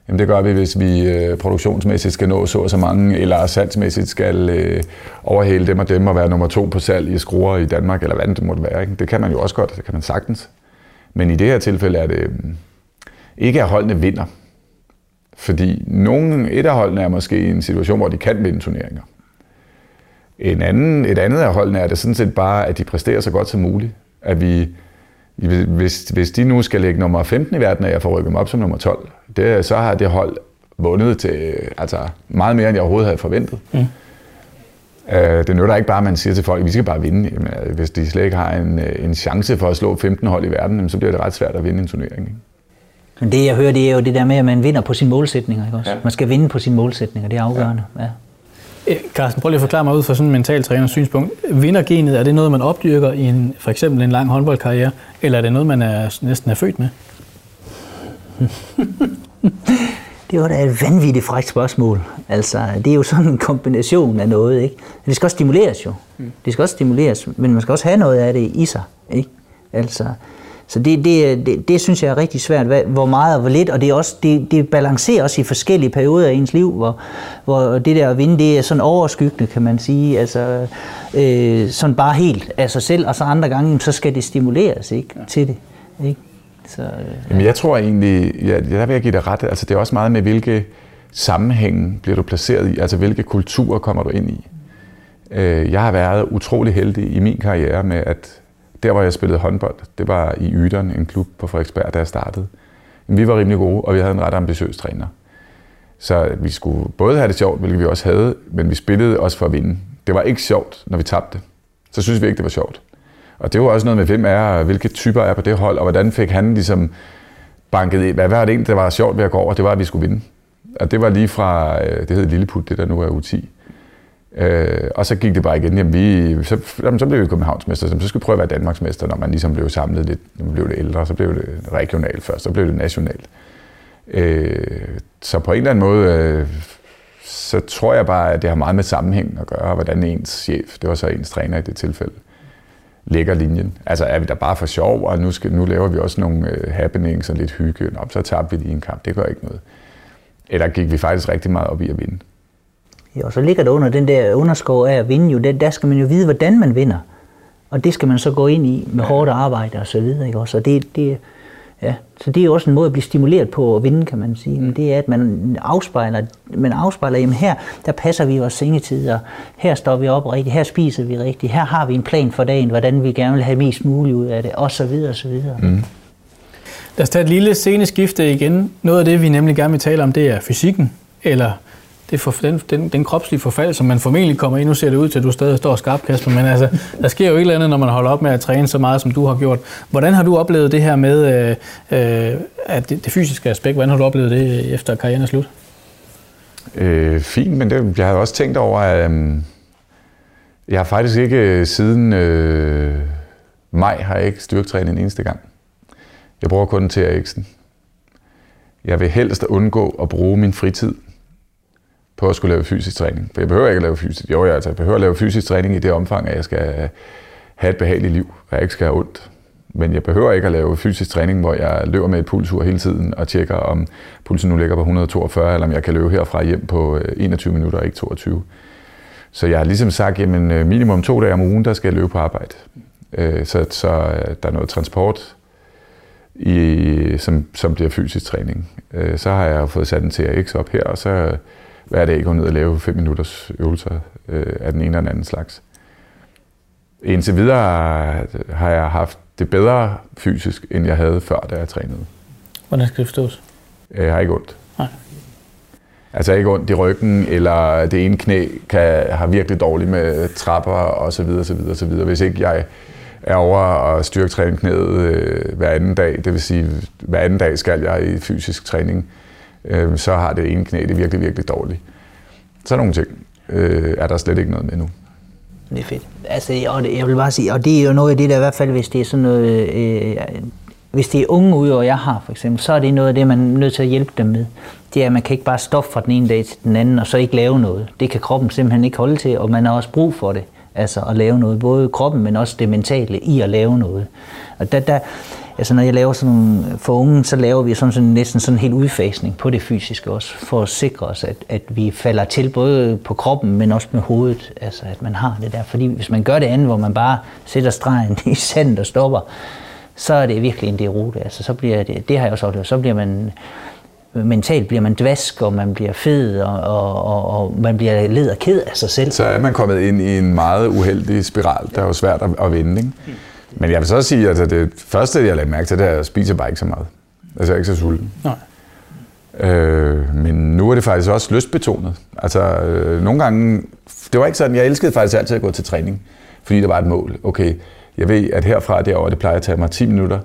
Jamen det gør vi, hvis vi øh, produktionsmæssigt skal nå så og så mange, eller salgsmæssigt skal øh, overhale dem og dem og være nummer to på salg i skruer i Danmark, eller hvad det måtte være. Ikke? Det kan man jo også godt, det kan man sagtens. Men i det her tilfælde er det øh, ikke, at holdene vinder. Fordi nogen, et af holdene er måske i en situation, hvor de kan vinde turneringer. En anden, et andet af holdene er det sådan set bare, at de præsterer så godt som muligt. At vi, hvis, hvis de nu skal lægge nummer 15 i verden, og jeg får rykket dem op som nummer 12, det, så har det hold vundet til altså, meget mere, end jeg overhovedet havde forventet. Mm. Øh, det nytter ikke bare, at man siger til folk, at vi skal bare vinde. Jamen, øh, hvis de slet ikke har en, øh, en chance for at slå 15 hold i verden, så bliver det ret svært at vinde en turnering. Ikke? Men det jeg hører, det er jo det der med, at man vinder på sine målsætninger. Ikke også? Ja. Man skal vinde på sine målsætninger, det er afgørende. Ja. Ja. Carsten, prøv lige at forklare mig ud fra sådan en mental træners synspunkt. Vindergenet, er det noget, man opdyrker i en, for eksempel en lang håndboldkarriere, eller er det noget, man er, næsten er født med? det var da et vanvittigt frækt spørgsmål. Altså, det er jo sådan en kombination af noget, ikke? Det skal også stimuleres jo. Mm. Det skal også stimuleres, men man skal også have noget af det i sig, ikke? Altså, så det, det, det, det synes jeg er rigtig svært, hvor meget og hvor lidt, og det, er også, det, det balancerer også i forskellige perioder af ens liv, hvor, hvor det der at vinde, det er sådan overskyggende, kan man sige, altså øh, sådan bare helt af sig selv, og så andre gange, så skal det stimuleres ikke, ja. til det. Ikke? Så, ja. Jamen jeg tror egentlig, ja, der vil jeg give dig ret, altså det er også meget med, hvilke sammenhæng bliver du placeret i, altså hvilke kulturer kommer du ind i. Øh, jeg har været utrolig heldig i min karriere med, at der, hvor jeg spillede håndbold, det var i Ydern, en klub på Frederiksberg, da jeg startede. Vi var rimelig gode, og vi havde en ret ambitiøs træner. Så vi skulle både have det sjovt, hvilket vi også havde, men vi spillede også for at vinde. Det var ikke sjovt, når vi tabte. Så synes vi ikke, det var sjovt. Og det var også noget med, hvem er, hvilke typer er på det hold, og hvordan fik han ligesom banket ind. Hvad var det egentlig, der var sjovt ved at gå over? Det var, at vi skulle vinde. Og det var lige fra, øh, det hed Lilleput, det der nu er U10. Øh, og så gik det bare igen. Jamen, vi, så, jamen, så blev vi Københavnsmester, så skulle vi prøve at være Danmarksmester, når man ligesom blev samlet lidt. Når man blev det ældre, så blev det regionalt først, så blev det nationalt. Øh, så på en eller anden måde, øh, så tror jeg bare, at det har meget med sammenhæng at gøre, hvordan ens chef, det var så ens træner i det tilfælde, lægger linjen. Altså er vi der bare for sjov, og nu, skal, nu laver vi også nogle øh, happenings og lidt hygge. Nå, så tabte vi lige en kamp, det gør ikke noget. Eller gik vi faktisk rigtig meget op i at vinde. Ja, og så ligger der under den der underskov af at vinde jo, der, der skal man jo vide, hvordan man vinder. Og det skal man så gå ind i med hårdt arbejde og så videre. Ikke? Også, og det, det, ja. Så det er jo også en måde at blive stimuleret på at vinde, kan man sige. Men det er, at man afspejler, man afspejler, jamen her, der passer vi vores sengetid, og her står vi op rigtigt, her spiser vi rigtigt, her har vi en plan for dagen, hvordan vi gerne vil have mest muligt ud af det, og så videre, og så videre. Mm. Lad os tage et lille sceneskifte igen. Noget af det, vi nemlig gerne vil tale om, det er fysikken, eller det for, den, den, den kropslige forfald, som man formentlig kommer ind. Nu ser det ud til, at du stadig står skarp, Kasper, men altså, der sker jo et eller andet, når man holder op med at træne så meget, som du har gjort. Hvordan har du oplevet det her med øh, øh at det, det fysiske aspekt? Hvordan har du oplevet det efter karrieren er slut? Øh, fint, men det, jeg har også tænkt over, at øh, jeg har faktisk ikke øh, siden øh, maj har jeg ikke styrketrænet en eneste gang. Jeg bruger kun til Jeg vil helst undgå at bruge min fritid på at skulle lave fysisk træning. For jeg behøver ikke at lave fysisk. Jo, jeg, altså, jeg behøver at lave fysisk træning i det omfang, at jeg skal have et behageligt liv, og jeg ikke skal have ondt. Men jeg behøver ikke at lave fysisk træning, hvor jeg løber med et pulsur hele tiden og tjekker, om pulsen nu ligger på 142, eller om jeg kan løbe herfra hjem på øh, 21 minutter og ikke 22. Så jeg har ligesom sagt, at øh, minimum to dage om ugen, der skal jeg løbe på arbejde. Øh, så, så der er noget transport, i, som, som bliver fysisk træning. Så har jeg fået sat en TRX op her, og så hver dag gå ned og lave 5 minutters øvelser øh, af den ene eller den anden slags. Indtil videre har jeg haft det bedre fysisk, end jeg havde før, da jeg trænede. Hvordan skal det forstås? Jeg har ikke ondt. Nej. Altså ikke ondt i ryggen, eller det ene knæ kan have virkelig dårligt med trapper og så videre, så videre, så videre. Hvis ikke jeg er over og styrketræne knæet øh, hver anden dag, det vil sige, hver anden dag skal jeg i fysisk træning, øh, så har det ene knæ det virkelig, virkelig dårligt. Så nogle ting øh, er der slet ikke noget med nu. Det er fedt. Altså, og det, jeg vil bare sige, og det er jo noget af det der i hvert fald, hvis det er sådan noget, øh, hvis det er unge udover jeg har for eksempel, så er det noget af det, man er nødt til at hjælpe dem med. Det er, at man kan ikke bare stoppe fra den ene dag til den anden, og så ikke lave noget. Det kan kroppen simpelthen ikke holde til, og man har også brug for det. Altså at lave noget, både kroppen, men også det mentale i at lave noget. Og der, der, altså når jeg laver sådan for unge, så laver vi sådan, sådan næsten sådan en helt udfasning på det fysiske også, for at sikre os, at, at vi falder til både på kroppen, men også med hovedet, altså at man har det der. Fordi hvis man gør det andet, hvor man bare sætter stregen i sandet og stopper, så er det virkelig en derute. Altså, så bliver det, det har jeg også oplevet, så bliver man mentalt bliver man dvask, og man bliver fed, og, og, og, og man bliver led og ked af sig selv. Så er man kommet ind i en meget uheldig spiral, der er jo svært at, at vende. Ikke? Men jeg vil så sige, at altså det første, jeg lagde mærke til, det er, at jeg spiser bare ikke så meget. Altså jeg er ikke så sulten. Nej. Øh, men nu er det faktisk også lystbetonet. Altså øh, nogle gange, det var ikke sådan, jeg elskede faktisk altid at gå til træning, fordi der var et mål. Okay, jeg ved, at herfra og derovre, det plejer at tage mig 10 minutter.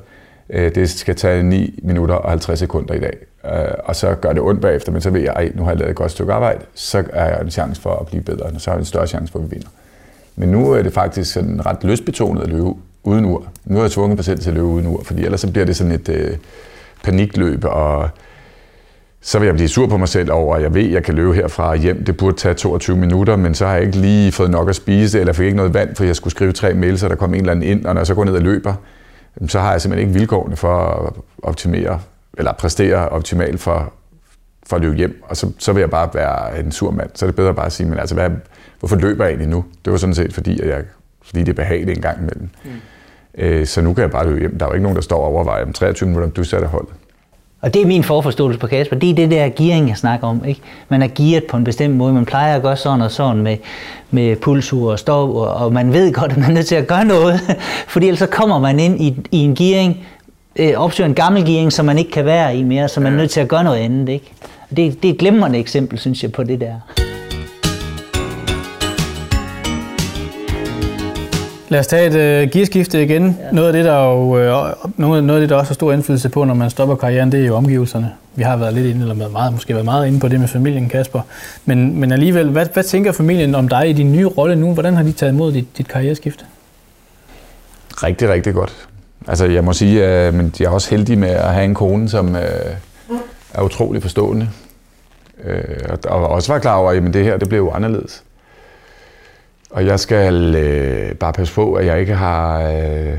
Øh, det skal tage 9 minutter og 50 sekunder i dag. Øh, og så gør det ondt bagefter, men så ved jeg, at nu har jeg lavet et godt stykke arbejde, så er jeg en chance for at blive bedre, og så har jeg en større chance for at vinde. Men nu er det faktisk sådan ret lystbetonet at løbe uden ur. Nu er jeg tvunget mig selv til at løbe uden ur, fordi ellers så bliver det sådan et øh, panikløb, og så vil jeg blive sur på mig selv over, at jeg ved, at jeg kan løbe herfra hjem. Det burde tage 22 minutter, men så har jeg ikke lige fået nok at spise, eller fik ikke noget vand, for jeg skulle skrive tre mails, så der kom en eller anden ind, og når jeg så går ned og løber, så har jeg simpelthen ikke vilkårene for at optimere, eller præstere optimalt for, for at løbe hjem. Og så, så vil jeg bare være en sur mand. Så er det bedre bare at sige, men altså, hvad, hvorfor løber jeg egentlig nu? Det var sådan set, fordi, at jeg, fordi det er behageligt en gang imellem. Mm. Øh, så nu kan jeg bare løbe hjem. Der er jo ikke nogen, der står og overvejer om 23 minutter, om du sætter holdet. Og det er min forforståelse på Kasper. Det er det der gearing, jeg snakker om. Ikke? Man er gearet på en bestemt måde. Man plejer at gøre sådan og sådan med, med pulsur og stov, og man ved godt, at man er nødt til at gøre noget. Fordi ellers så kommer man ind i, i en gearing, øh, opsøger en gammel gearing, som man ikke kan være i mere, så man er nødt til at gøre noget andet. Ikke? Det, det er et glemrende eksempel, synes jeg, på det der. Lad os tage et uh, gearskifte igen. Ja. Noget af det, der jo, uh, noget, noget af det, der også har stor indflydelse på, når man stopper karrieren, det er jo omgivelserne. Vi har været lidt inde, eller været meget, måske været meget inde på det med familien, Kasper. Men, men alligevel, hvad, hvad tænker familien om dig i din nye rolle nu? Hvordan har de taget imod dit, dit karriereskifte? Rigtig, rigtig godt. Altså, jeg må sige, at uh, jeg er også heldig med at have en kone, som uh, er utrolig forstående. Uh, og også var klar over, at det her det blev jo anderledes. Og jeg skal øh, bare passe på, at jeg ikke har øh,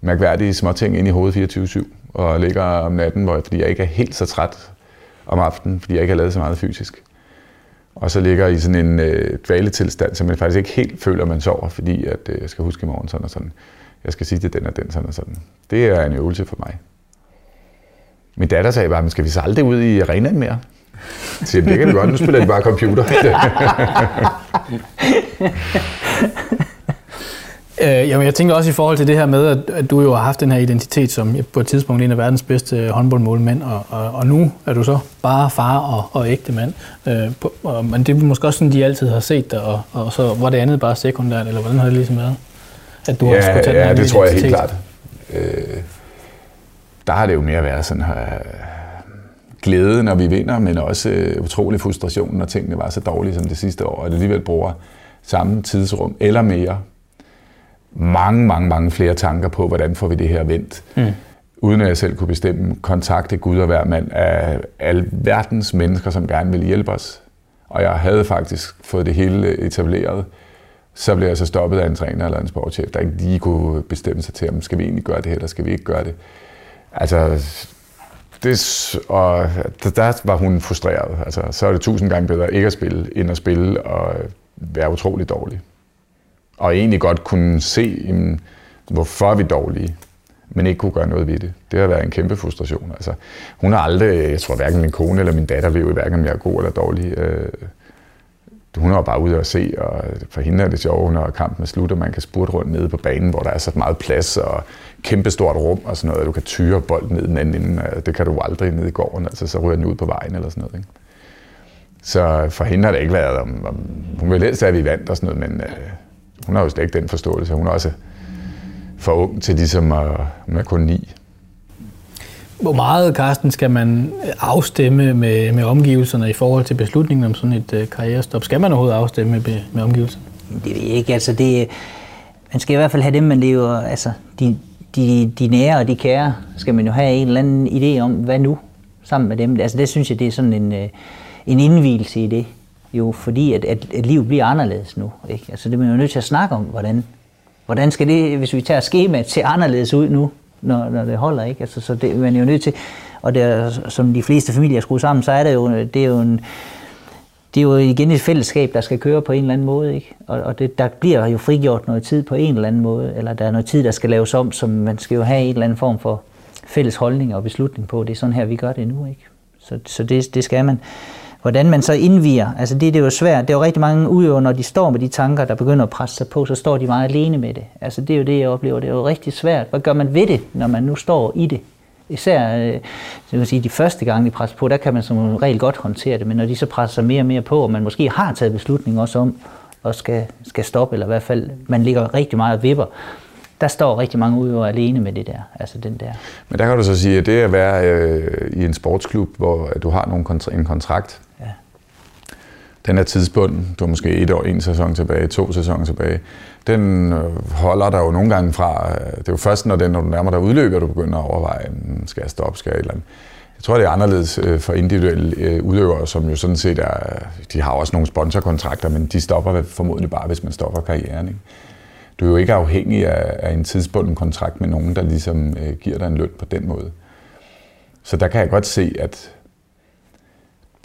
mærkværdige småting ind i hovedet 24-7 og ligger om natten, hvor, fordi jeg ikke er helt så træt om aftenen, fordi jeg ikke har lavet så meget fysisk. Og så ligger i sådan en øh, dvaletilstand, som man faktisk ikke helt føler, man sover, fordi at, øh, jeg skal huske i morgen sådan og sådan. Jeg skal sige til den og den sådan og sådan. Det er en øvelse for mig. Min datter sagde bare, skal vi så aldrig ud i arenaen mere? Så det kan vi godt, nu spiller de bare computer. øh, jamen, jeg tænker også i forhold til det her med, at, at du jo har haft den her identitet som på et tidspunkt en af verdens bedste håndboldmålmænd, og, og, og nu er du så bare far og, og ægte mand. Øh, på, og, men det er måske også sådan, de altid har set dig, og, og så var det andet bare sekundært, eller hvordan har det ligesom været? At du ja, har skulle tage ja, den det tror jeg helt klart. Øh, der har det jo mere været sådan her... Glæde, når vi vinder, men også øh, utrolig frustration, når tingene var så dårlige som det sidste år, og det alligevel bruger samme tidsrum eller mere. Mange, mange, mange flere tanker på, hvordan får vi det her vendt. Mm. Uden at jeg selv kunne bestemme, kontakte Gud og hver mand af alverdens mennesker, som gerne ville hjælpe os. Og jeg havde faktisk fået det hele etableret. Så blev jeg så stoppet af en træner eller en sportschef, der ikke lige kunne bestemme sig til, om skal vi egentlig gøre det her, eller skal vi ikke gøre det. Altså, det, og der var hun frustreret. Altså, så er det tusind gange bedre ikke at spille, end at spille og være utrolig dårlig. Og egentlig godt kunne se, jamen, hvorfor er vi dårlige, men ikke kunne gøre noget ved det. Det har været en kæmpe frustration. Altså, hun har aldrig, jeg tror hverken min kone eller min datter ved jo hverken om jeg er god eller dårlig. Øh, hun var bare ude og se, og for hende er det sjovt, når kampen er slut, og man kan spurte rundt nede på banen, hvor der er så meget plads og kæmpestort rum og sådan noget, du kan tyre bolden ned den anden ende. Det kan du aldrig ned i gården, altså så ryger den ud på vejen eller sådan noget. Ikke? Så for hende har det ikke været, om, om hun vil helst have, at vi vandt og sådan noget, men øh, hun har jo slet ikke den forståelse. Hun er også for ung til ligesom, at hun er kun ni. Hvor meget, Carsten, skal man afstemme med, med omgivelserne i forhold til beslutningen om sådan et øh, karrierestop? Skal man overhovedet afstemme med, med omgivelserne? Det ved jeg ikke. Altså det, man skal i hvert fald have dem, man lever, altså de, de, de nære og de kære, skal man jo have en eller anden idé om, hvad nu, sammen med dem. Altså det synes jeg, det er sådan en, øh, en indvielse i det. Jo, fordi at, at, at livet bliver anderledes nu. Ikke? Altså det er man jo nødt til at snakke om, hvordan, hvordan skal det, hvis vi tager skemaet, se anderledes ud nu, når, når det holder. Ikke? Altså, så det, man er jo nødt til, og det er, som de fleste familier skruer sammen, så er det jo, det er jo en, det er jo igen et fællesskab, der skal køre på en eller anden måde. Ikke? Og, og det, der bliver jo frigjort noget tid på en eller anden måde, eller der er noget tid, der skal laves om, som man skal jo have en eller anden form for fælles holdning og beslutning på. Det er sådan her, vi gør det nu. Ikke? Så, så det, det skal man. Hvordan man så indviger, altså det, det er jo svært. Det er jo rigtig mange udøvere, når de står med de tanker, der begynder at presse sig på, så står de meget alene med det. Altså det er jo det, jeg oplever. Det er jo rigtig svært. Hvad gør man ved det, når man nu står i det? Især øh, vil sige, de første gange, de presser på, der kan man som regel godt håndtere det, men når de så presser mere og mere på, og man måske har taget beslutning også om, at skal, skal stoppe, eller i hvert fald, man ligger rigtig meget og vipper, der står rigtig mange udøvere alene med det der, altså den der. Men der kan du så sige, at det at være øh, i en sportsklub, hvor du har nogle kontra- en kontrakt den her tidsbunden, du er måske et år, en sæson tilbage, to sæsoner tilbage, den øh, holder der jo nogle gange fra. Øh, det er jo først, når, den, når du nærmer dig udløb, at du begynder at overveje, hmm, skal jeg stoppe, skal jeg eller andet. Jeg tror, det er anderledes øh, for individuelle udøvere, som jo sådan set er, de har også nogle sponsorkontrakter, men de stopper formodentlig bare, hvis man stopper karrieren. Ikke? Du er jo ikke afhængig af, af en tidsbunden kontrakt med nogen, der ligesom giver dig en løn på den måde. Så der kan jeg godt se, at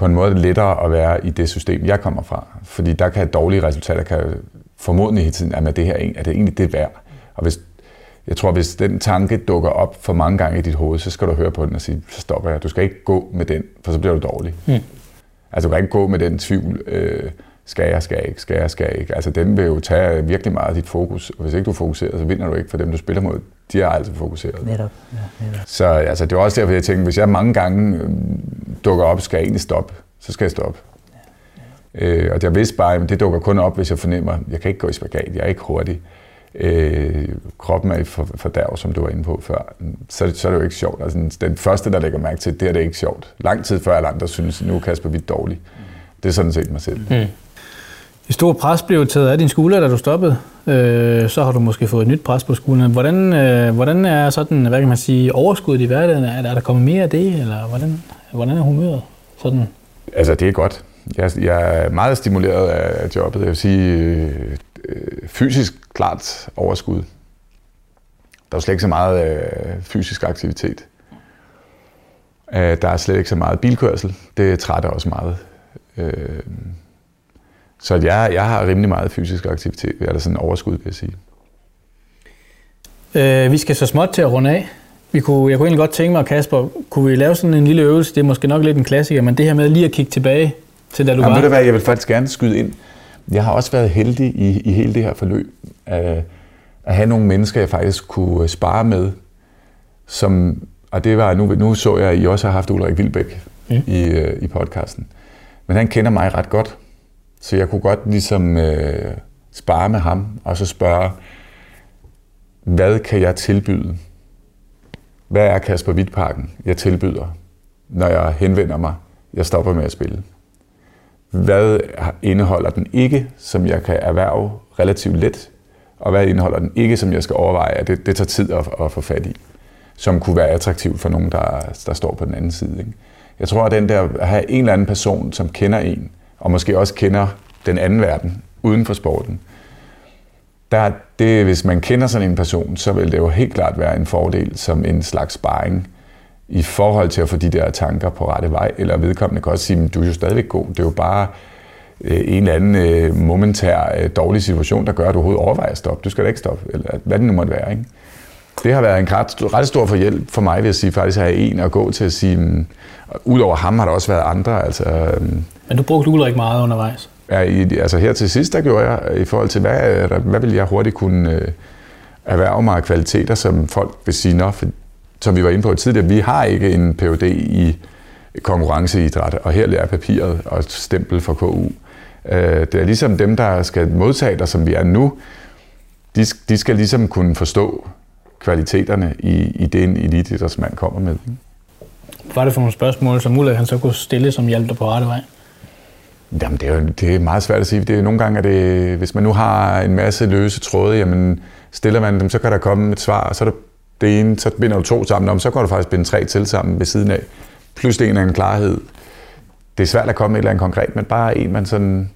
på en måde er lettere at være i det system, jeg kommer fra. Fordi der kan dårlige resultater kan formodentlig hele tiden, at det her er det egentlig det værd. Og hvis, jeg tror, hvis den tanke dukker op for mange gange i dit hoved, så skal du høre på den og sige, så stopper jeg. Du skal ikke gå med den, for så bliver du dårlig. Mm. Altså du kan ikke gå med den tvivl, øh, skal jeg, skal jeg ikke, skal jeg, skal jeg ikke. Altså den vil jo tage virkelig meget af dit fokus, og hvis ikke du fokuserer, så vinder du ikke, for dem du spiller mod, de er altid fokuseret. Netop. Ja, netop. Så altså, det var også derfor, jeg tænkte, hvis jeg mange gange øh, dukker op, skal jeg egentlig stoppe, så skal jeg stoppe. Øh, og jeg vidste bare, at det dukker kun op, hvis jeg fornemmer, at jeg kan ikke gå i spagat, jeg er ikke hurtig. Øh, kroppen er for, for der, som du var inde på før. Så, så er det jo ikke sjovt. Altså, den første, der lægger mærke til, det er det ikke sjovt. Lang tid før alle andre synes, nu er Kasper Witt dårlig. Det er sådan set mig selv. Mm. Et stort pres blev taget af din skulder, da du stoppede. Øh, så har du måske fået et nyt pres på skulderen. Hvordan, øh, hvordan er sådan, hvad kan man sige, overskuddet i hverdagen? Er, er der kommet mere af det, eller hvordan, hvordan er humøret? Sådan? Altså, det er godt. Jeg, jeg er meget stimuleret af jobbet. Jeg vil sige, øh, fysisk klart overskud. Der er slet ikke så meget øh, fysisk aktivitet. Øh, der er slet ikke så meget bilkørsel. Det trætter også meget. Øh, så jeg, jeg har rimelig meget fysisk aktivitet, eller sådan overskud, vil jeg sige. Øh, vi skal så småt til at runde af. Vi kunne, jeg kunne egentlig godt tænke mig, Kasper, kunne vi lave sådan en lille øvelse? Det er måske nok lidt en klassiker, men det her med lige at kigge tilbage til da du Jamen, var. Ved du hvad, jeg vil faktisk gerne skyde ind. Jeg har også været heldig i, i hele det her forløb, at, at have nogle mennesker, jeg faktisk kunne spare med, som, og det var, nu, nu så jeg, at I også har haft Ulrik Vilbæk mm. i, øh, i podcasten. Men han kender mig ret godt, så jeg kunne godt ligesom øh, spare med ham, og så spørge, hvad kan jeg tilbyde? Hvad er Kasper Wittparken, jeg tilbyder, når jeg henvender mig, jeg stopper med at spille? hvad indeholder den ikke, som jeg kan erhverve relativt let, og hvad indeholder den ikke, som jeg skal overveje, at det, det tager tid at, at få fat i, som kunne være attraktivt for nogen, der, der står på den anden side. Ikke? Jeg tror, at den der at have en eller anden person, som kender en, og måske også kender den anden verden uden for sporten, der, det, hvis man kender sådan en person, så vil det jo helt klart være en fordel som en slags sparring i forhold til at få de der tanker på rette vej, eller vedkommende kan også sige, du er jo stadigvæk god, det er jo bare øh, en eller anden øh, momentær øh, dårlig situation, der gør, at du overhovedet overvejer at stoppe. Du skal da ikke stoppe, eller hvad det nu måtte være. Ikke? Det har været en ret, ret stor forhjælp for mig, vil jeg sige, faktisk at have en at gå til at sige, mm, udover ham har der også været andre. Altså, Men du brugte Ulrik meget undervejs? Ja, i, altså her til sidst, der gjorde jeg, i forhold til, hvad, hvad vil jeg hurtigt kunne øh, erhverve mig af kvaliteter, som folk vil sige, Nå, for, som vi var inde på tidligere, vi har ikke en PhD i konkurrenceidræt, og her lærer papiret og stempel for KU. Øh, det er ligesom dem, der skal modtage dig, som vi er nu, de, de skal ligesom kunne forstå kvaliteterne i, i den elitidrætsmand kommer med. Hvad var det for nogle spørgsmål, som Ulrik han så kunne stille, som hjalp dig på rette vej? Jamen, det er, jo, det er meget svært at sige. Det er, nogle gange er det, hvis man nu har en masse løse tråde, jamen stiller man dem, så kan der komme et svar, og så er det det ene, så binder du to sammen, og så kan du faktisk binde tre til sammen ved siden af. Plus det en af en klarhed. Det er svært at komme med et eller andet konkret, men bare en, man sådan,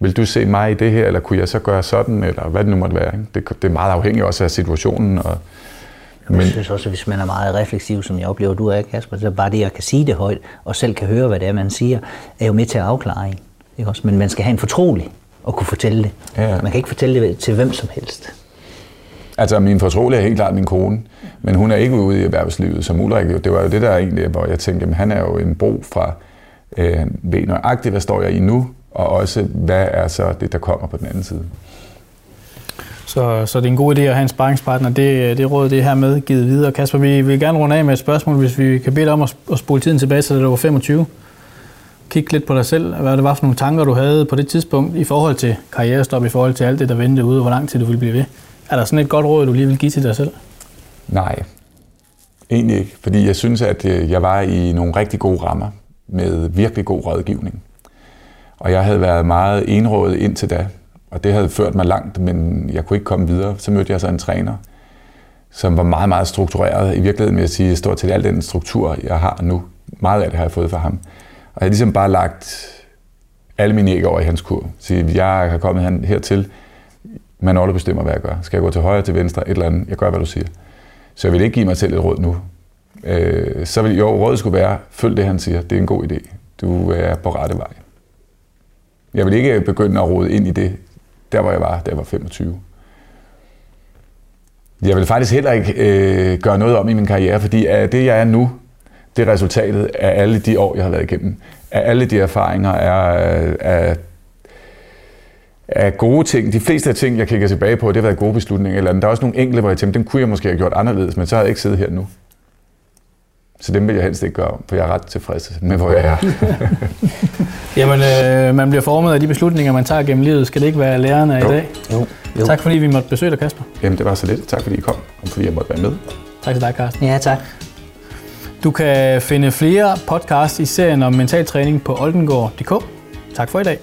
vil du se mig i det her, eller kunne jeg så gøre sådan, eller hvad det nu måtte være. Ikke? Det, det er meget afhængigt også af situationen. Og, men... Jeg synes også, at hvis man er meget refleksiv, som jeg oplever, du er, Kasper, så bare det, at jeg kan sige det højt, og selv kan høre, hvad det er, man siger, er jo med til at afklare en. Ikke også? Men man skal have en fortrolig og kunne fortælle det. Ja. Man kan ikke fortælle det til hvem som helst. Altså, min fortrolige er helt klart min kone, men hun er ikke ude i erhvervslivet som Ulrik. Det var jo det der egentlig, hvor jeg tænkte, at han er jo en bro fra, øh, ved nøjagtigt, hvad står jeg i nu, og også, hvad er så det, der kommer på den anden side. Så, så det er en god idé at have en sparringspartner. Det, det råd det her med givet videre. Kasper, vi vil gerne runde af med et spørgsmål, hvis vi kan bede dig om at, at spole tiden tilbage til, da du var 25. Kig lidt på dig selv, hvad det var for nogle tanker, du havde på det tidspunkt i forhold til karrierestop, i forhold til alt det, der ventede ude, og hvor lang tid du ville blive ved. Er der sådan et godt råd, du lige vil give til dig selv? Nej, egentlig ikke. Fordi jeg synes, at øh, jeg var i nogle rigtig gode rammer med virkelig god rådgivning. Og jeg havde været meget enrådet indtil da, og det havde ført mig langt, men jeg kunne ikke komme videre. Så mødte jeg så en træner, som var meget, meget struktureret. I virkeligheden vil jeg sige, stort til al den struktur, jeg har nu. Meget af det har jeg fået fra ham. Og jeg har ligesom bare lagt alle mine æg over i hans kur. Så jeg har kommet hertil, Manolo bestemmer, hvad jeg gør. Skal jeg gå til højre, til venstre, et eller andet. Jeg gør, hvad du siger. Så jeg vil ikke give mig selv et råd nu. Øh, så vil jo rådet skulle være, følg det, han siger. Det er en god idé. Du er på rette vej. Jeg vil ikke begynde at rode ind i det, der hvor jeg var, da jeg var 25. Jeg vil faktisk heller ikke øh, gøre noget om i min karriere, fordi af det, jeg er nu, det er resultatet af alle de år, jeg har været igennem. Af alle de erfaringer er, er, er gode ting. De fleste af ting, jeg kigger tilbage på, det har været gode beslutninger. Eller der er også nogle enkelte, hvor jeg tænkte, dem kunne jeg måske have gjort anderledes, men så havde jeg ikke siddet her nu. Så dem vil jeg helst ikke gøre, for jeg er ret tilfreds med, hvor jeg er. Jamen, øh, man bliver formet af de beslutninger, man tager gennem livet. Skal det ikke være lærerne i dag? Jo. jo. Tak fordi vi måtte besøge dig, Kasper. Jamen, det var så lidt. Tak fordi I kom, og fordi jeg måtte være med. Tak til dig, Carsten. Ja, tak. Du kan finde flere podcasts i serien om mental træning på oldengård.dk. Tak for i dag.